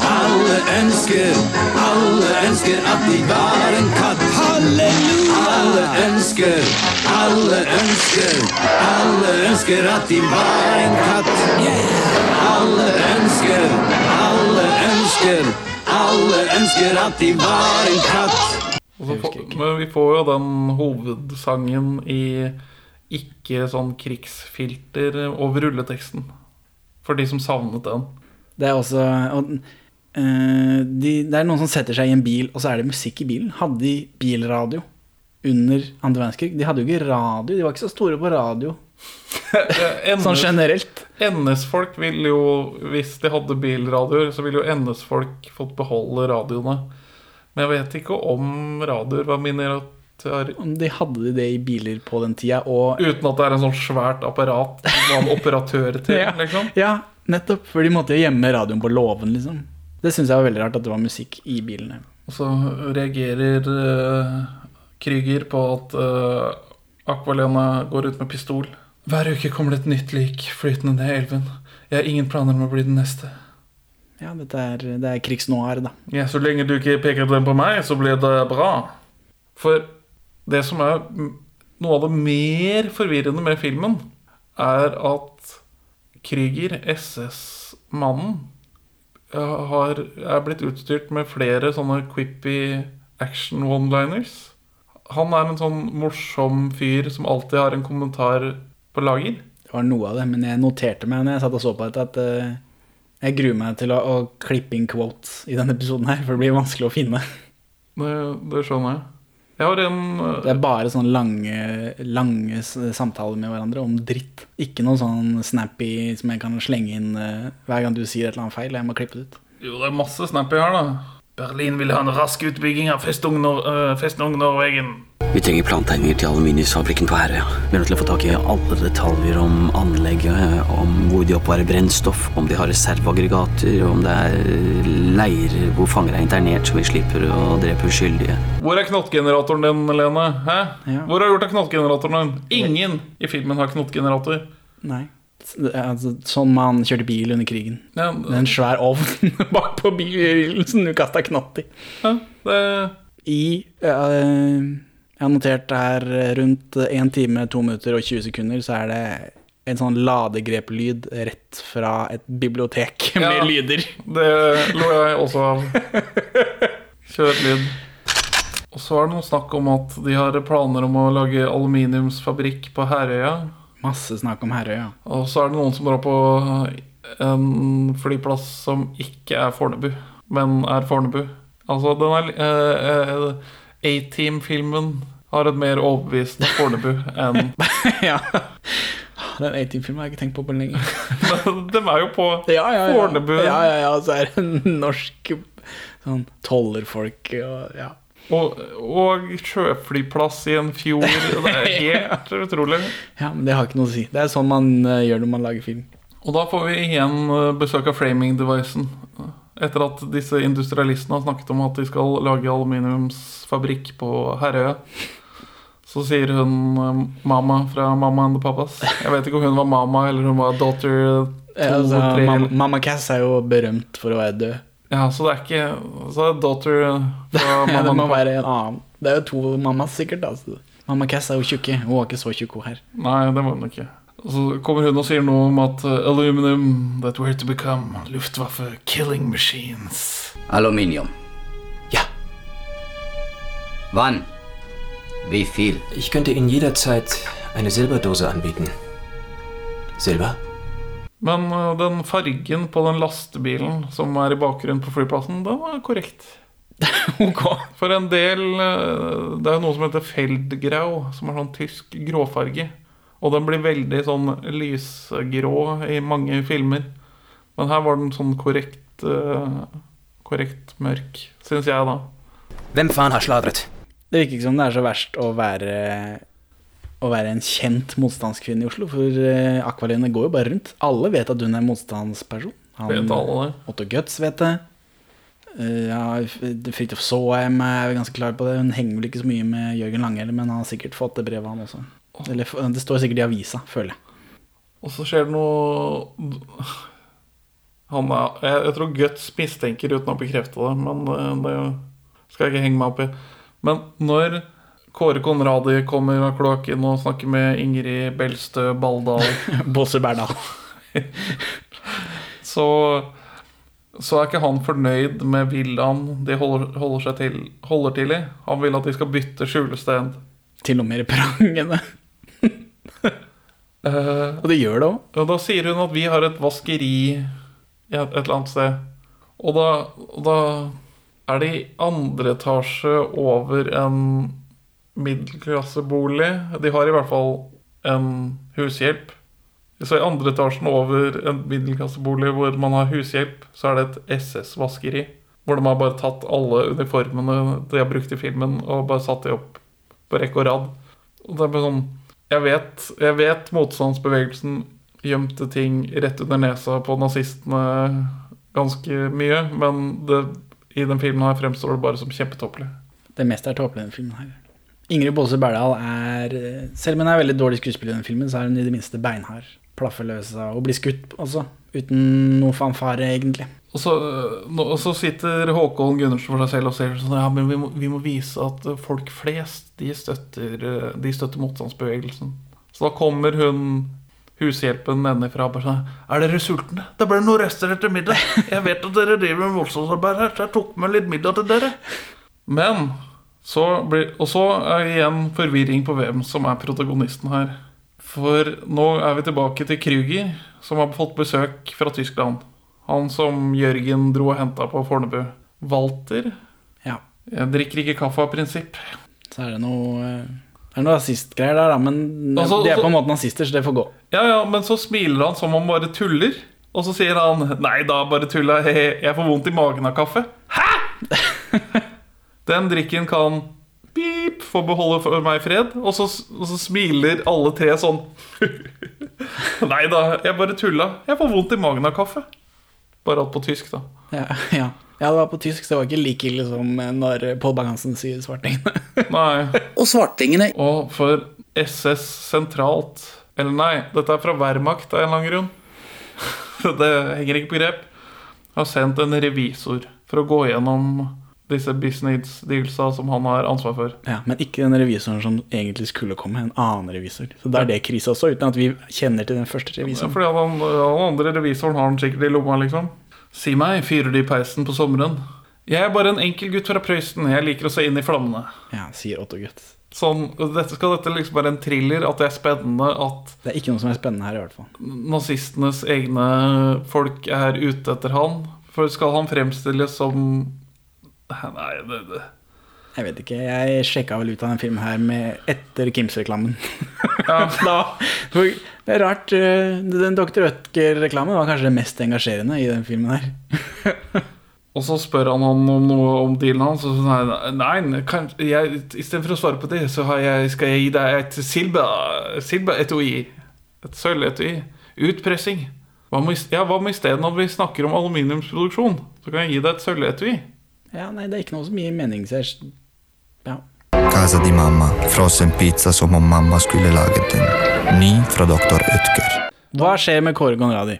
alle ønsker, alle ønsker at de var en katt. Halleluja! Alle ønsker, alle ønsker, alle ønsker at de var en katt. Alle ønsker, alle ønsker, alle ønsker at de var en katt. Og så men vi får jo den hovedsangen i ikke sånn krigsfilter over rulleteksten. For de som savnet den. Det er også og, uh, de, Det er noen som setter seg i en bil, og så er det musikk i bilen. Hadde de bilradio under andre verdenskrig? De hadde jo ikke radio, de var ikke så store på radio. Sånn generelt. NS-folk vil jo, hvis de hadde bilradioer, så ville jo NS-folk fått beholde radioene. Men jeg vet ikke om radioer var miniatyrer. De hadde det i biler på den tida, og Uten at det er en sånn svært apparat man operatør til, Ja. liksom. Ja, nettopp. For de måtte jo gjemme radioen på låven, liksom. Det syns jeg var veldig rart, at det var musikk i bilene. Og så reagerer uh, Krüger på at uh, Aqualena går ut med pistol. Hver uke kommer det et nytt lik flytende ned elven. Jeg har ingen planer om å bli den neste. Ja, dette er, det er krigsnoir, da. Ja, Så lenge du ikke peker den på meg, så blir det bra. For det som er noe av det mer forvirrende med filmen, er at Krüger, SS-mannen, er blitt utstyrt med flere sånne quippy action one-liners. Han er en sånn morsom fyr som alltid har en kommentar på lager. Det var noe av det, men jeg noterte meg når jeg satt og så på dette, at eh, jeg gruer meg til å, å klippe inn quotes i denne episoden her, for det blir vanskelig å finne. Det, det skjønner jeg. Jeg har en eh, Det er bare sånne lange, lange samtaler med hverandre om dritt. Ikke noe sånn snappy som jeg kan slenge inn eh, hver gang du sier et eller annet feil. Jeg må klippe det ut. Jo, det er masse snappy her, da. Berlin vil ha en rask utbygging av Festung, Nor Festung Norwegen. Vi trenger plantegninger til aluminiumsfabrikken på Herøya. Vi er nødt til å få tak i alle detaljer om anlegget, om hvor de oppvarer brennstoff, om de har reserveaggregater, om det er leirer hvor fangere er internert så vi slipper å drepe uskyldige. Hvor er knottgeneratoren din, Lene? Hæ? Hvor har du gjort av knottgeneratoren din? Ingen i filmen har knottgenerator. Nei. Det Altså, sånn man kjørte bil under krigen. Ja, Med en svær ovn bakpå bilen som du kasta knott i. Ja, det... I eh, Jeg har notert her rundt 1 time, 2 minutter og 20 sekunder, så er det en sånn ladegreplyd rett fra et bibliotek med Ja. lyder. Det lo jeg også av. Kjør lyd. Og så er det noe snakk om at de har planer om å lage aluminiumsfabrikk på Herøya. Masse snakk om Herøya. Og så er det noen som drar på en flyplass som ikke er Fornebu, men er Fornebu. Altså, den er eh, eh, A-Team-filmen har et mer overbevisende Fornebu enn ja. Den A-Team-filmen har jeg ikke tenkt på på lenge. De er jo på ja, ja, ja. Fornebu. Ja, ja, ja. Så er det norske norsk sånn tollerfolk og ja. Og, og sjøflyplass i en fjord. Det er helt utrolig. Ja, men det har ikke noe å si. Det er sånn man eh, gjør når man lager film. Og da får vi igjen eh, besøk av framing-devicen. Etter at disse industrialistene har snakket om at de skal lage aluminiumsfabrikk på Herøya. Så sier hun eh, mamma fra Mamma and the Papas. Jeg vet ikke om hun var mamma eller hun var daughter to, Ja, altså, Mamma, Mamma Cass er jo berømt for å være død. Ja, så det er ikke Så det er daughter fra Ja, Mamma det må være en annen. Det er jo to mammas sikkert. Altså. Mamma Cass er jo tjukke. Hun var ikke så tjukk, hun her. Nei, det var hun ikke. Og så kommer hun og sier noe om at Aluminium, aluminum, that we're to become Luftwaffe killing machines. Aluminium. Ja. Wann? Wie viel? Ich könnte Ihnen jederzeit eine Silberdose anbieten. Silber? Men uh, den fargen på den lastebilen som er i bakgrunnen på flyplassen, den var korrekt. For en del uh, Det er jo noe som heter feldgrau, som er sånn tysk gråfarge. Og den blir veldig sånn lysgrå i mange filmer. Men her var den sånn korrekt uh, Korrekt mørk, syns jeg, da. Hvem faen har sladret? Det virker ikke som det er så verst å være Å være en kjent motstandskvinne i Oslo, for uh, Akvalene går jo bare rundt. Alle vet at hun er motstandsperson. Vet alle det? Otto Guts vet det. Uh, ja, Fridtjof Saaheim er ganske klar på det. Hun henger vel ikke så mye med Jørgen Lange men han har sikkert fått det brevet, han også. Eller det står sikkert i avisa, føler jeg. Og så skjer det noe han er, jeg, jeg tror Guts mistenker uten å bekrefte det, men det, det skal jeg ikke henge meg opp i. Men når Kåre Konradi kommer av kloakken og snakker med Ingrid Belstø Balldal Bosse Berdal. så, så er ikke han fornøyd med villaen de holder, holder seg til, holder til i. Han vil at de skal bytte skjulested. Til og med prangene. og det gjør det òg. Og da sier hun at vi har et vaskeri et, et eller annet sted. Og da, og da er det i andre etasje over en middelklassebolig. De har i hvert fall en hushjelp. Så i andre etasjen over en middelklassebolig hvor man har hushjelp, så er det et SS-vaskeri. Hvor de har bare tatt alle uniformene de har brukt i filmen, og bare satt de opp på rekke og rad. Og det er bare sånn Jeg vet, jeg vet motstandsbevegelsen gjemte ting rett under nesa på nazistene ganske mye, men det, i den filmen her fremstår det bare som kjempetåpelig. Det meste er tåpelig i den filmen her. Ingrid Baase Berdal er eh, Selv om hun er veldig dårlig skuespiller i den filmen, så er hun i det minste beinhard. Plaffeløs og blir skutt også. Uten noe fanfare, egentlig. Og så, nå- og så sitter Håkon Gundersen for seg selv og sier sånn Ja, men vi må, vi må vise at øh, folk flest, de støtter, øh, de støtter motstandsbevegelsen. Så da kommer hun hushjelpen nedenifra og bare sånn Er dere sultne? Det ble noen rester etter middag. Jeg vet at dere driver med motstandsarbeid her, så jeg tok med litt middag til dere. Men så blir Og så er det igjen forvirring på hvem som er protagonisten her. For nå er vi tilbake til Krüger, som har fått besøk fra Tyskland. Han som Jørgen dro og henta på Fornebu. Walter Ja. Jeg drikker ikke kaffe av prinsipp. Så er det noe eh, Det er noe rasistgreier der, da, men Altså, de er på en måte nazister, så det får gå. Ja, ja, Men så smiler han som om han bare tuller. Og så sier han Nei da, bare tulla. Jeg får vondt i magen av kaffe. Hæ?! Den drikken kan pip få beholde for meg i fred. Og så, og så smiler alle tre sånn. Nei da, jeg bare tulla. Jeg får vondt i magen av kaffe. Bare alt på tysk, da. Ja, ja. ja, det var på tysk, så det var ikke like ille som eh, når Pål Bang-Hansen sier svartingene. Nei. Og svartingene Og for SS sentralt Eller nei, dette er fra Wehrmacht av en eller annen grunn. Det henger ikke på grep. Har sendt en revisor for å gå gjennom disse business dealsa som han har ansvar for. Ja, Men ikke den revisoren som egentlig skulle komme, en annen revisor. Så da er det krisa også, uten at vi kjenner til den første Ja, revisoren. fordi at han, han andre revisoren har han sikkert i lomma, liksom. Si meg, fyrer de peisen på sommeren? Jeg er bare en enkel gutt fra Prøysen. Jeg liker å se inn i flammene. Ja, sier Otto Gutt. Sånn, dette skal dette liksom være en thriller? At det er spennende at Det er ikke noe som er spennende her, i hvert fall. nazistenes egne folk er ute etter han? For skal han fremstilles som Nei, det, det. Jeg vet ikke, jeg sjekka vel ut av den filmen her med etter Kims-reklamen. Ja. det er rart, eh, den Dr. Ødker-reklamen var kanskje det mest engasjerende i den filmen her. Og så spør han om noe om dealen hans, og så sier han nei, kan, jeg, istedenfor å svare på det, så har jeg, skal jeg gi deg et silba-etui. Et sølvetui. Utpressing. Hva is- ja, hva med isteden når vi snakker om aluminiumsproduksjon? Så kan jeg gi deg et sølvetui. Ja, nei, det er ikke noe så mye mening ser Ja. Casa di mamma, frossen pizza som om mamma skulle laget den. Ny fra Dr. Utker. Hva skjer med Kåre Conradi?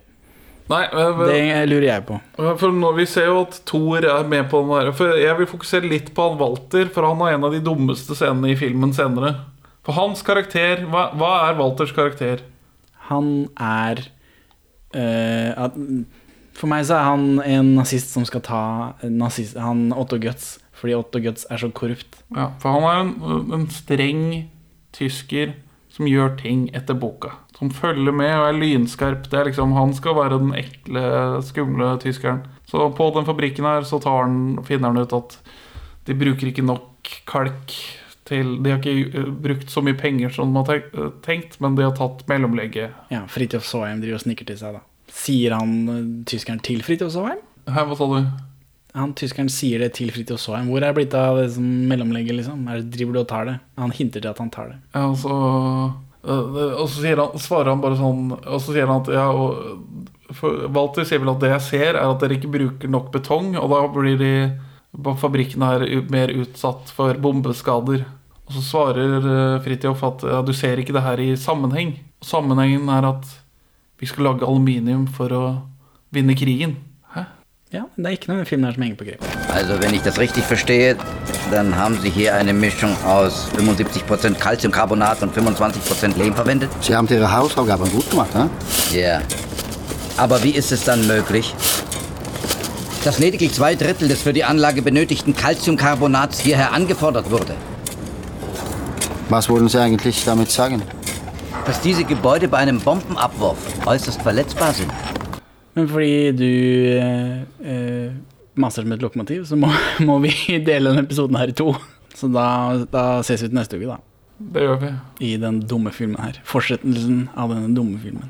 Nei, øh, Det lurer jeg på. For nå, Vi ser jo at Thor er med på den der For Jeg vil fokusere litt på han Walter, for han har en av de dummeste scenene i filmen senere. For hans karakter Hva, hva er Walters karakter? Han er øh, at, For meg så er han en nazist som skal ta nazist, han Otto Guts, fordi Otto Guts er så korrupt. Ja, For han er en, en streng tysker som gjør ting etter boka. Som følger med og er lynskarp. Det er liksom, Han skal være den ekle, skumle tyskeren. Så på den fabrikken her så tar han, finner han ut at de bruker ikke nok kalk til De har ikke eh, brukt så mye penger som de har tenkt- eh, tenkt, men de har tatt mellomlegget. Ja, Fridtjof Saaheim driver og snikker til seg, da. Sier han eh, tyskeren til Fridtjof Saaheim? Her, hva sa du? Han tyskeren sier det til Fridtjof Saaheim. Hvor er det blitt av det som mellomlegget, liksom? Er det, driver du og tar det? Han hinter til at han tar det. Ja, og så, øh, og så han, svarer han bare sånn Og så sier han at ja, og, Walter sier vel at det jeg ser, er at dere ikke bruker nok betong, og da blir de fabrikkene fabrikken her mer utsatt for bombeskader. Og så svarer Fridtjof at ja, du ser ikke det her i sammenheng. Sammenhengen er at vi skal lage aluminium for å vinne krigen. Ja, det er ikke noe i den filmen her som henger på grep. Also, wenn ich das richtig verstehe, dann haben Sie hier eine Mischung aus 75% Calciumcarbonat und 25% Lehm verwendet? Sie haben Ihre Hausaufgaben gut gemacht, ne? Ja. Aber wie ist es dann möglich, dass lediglich zwei Drittel des für die Anlage benötigten Calciumcarbonats hierher angefordert wurde? Was wollen Sie eigentlich damit sagen? Dass diese Gebäude bei einem Bombenabwurf äußerst verletzbar sind. Men fordi du eh, eh, maser som et lokomotiv, så må, må vi dele denne episoden her i to. Så da, da ses vi til neste uke, da. Det gjør vi. I den dumme filmen her. Fortsettelsen av denne dumme filmen.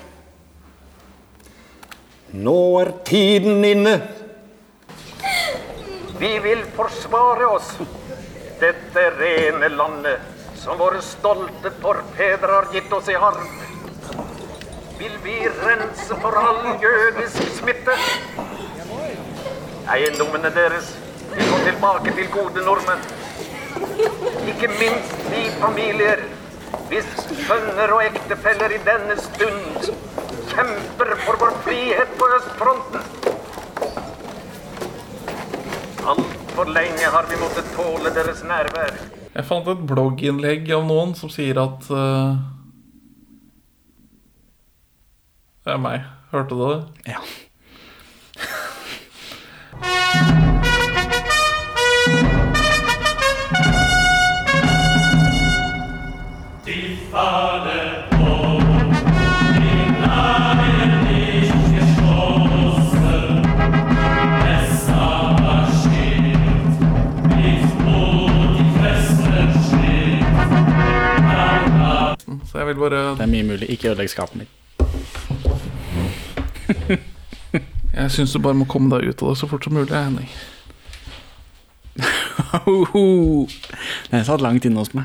Nå er tiden inne. Vi vil forsvare oss. Dette rene landet som våre stolte forfedre har gitt oss i arv. Vil vi rense for all jødisk smitte. Eiendommene deres vil gå tilbake til gode nordmenn. Ikke minst de familier hvis sønner og ektefeller i denne stund kjemper for vår frihet på østfronten. Altfor lenge har vi måttet tåle deres nærvær. Jeg fant et blogginnlegg av noen som sier at uh... Det er meg. Hørte du det? Ja. Så jeg vil bare Det er mye mulig. Ikke ødelegg skapet mitt. Jeg syns du bare må komme deg ut av det så fort som mulig, Henning. Den satt langt inne hos meg.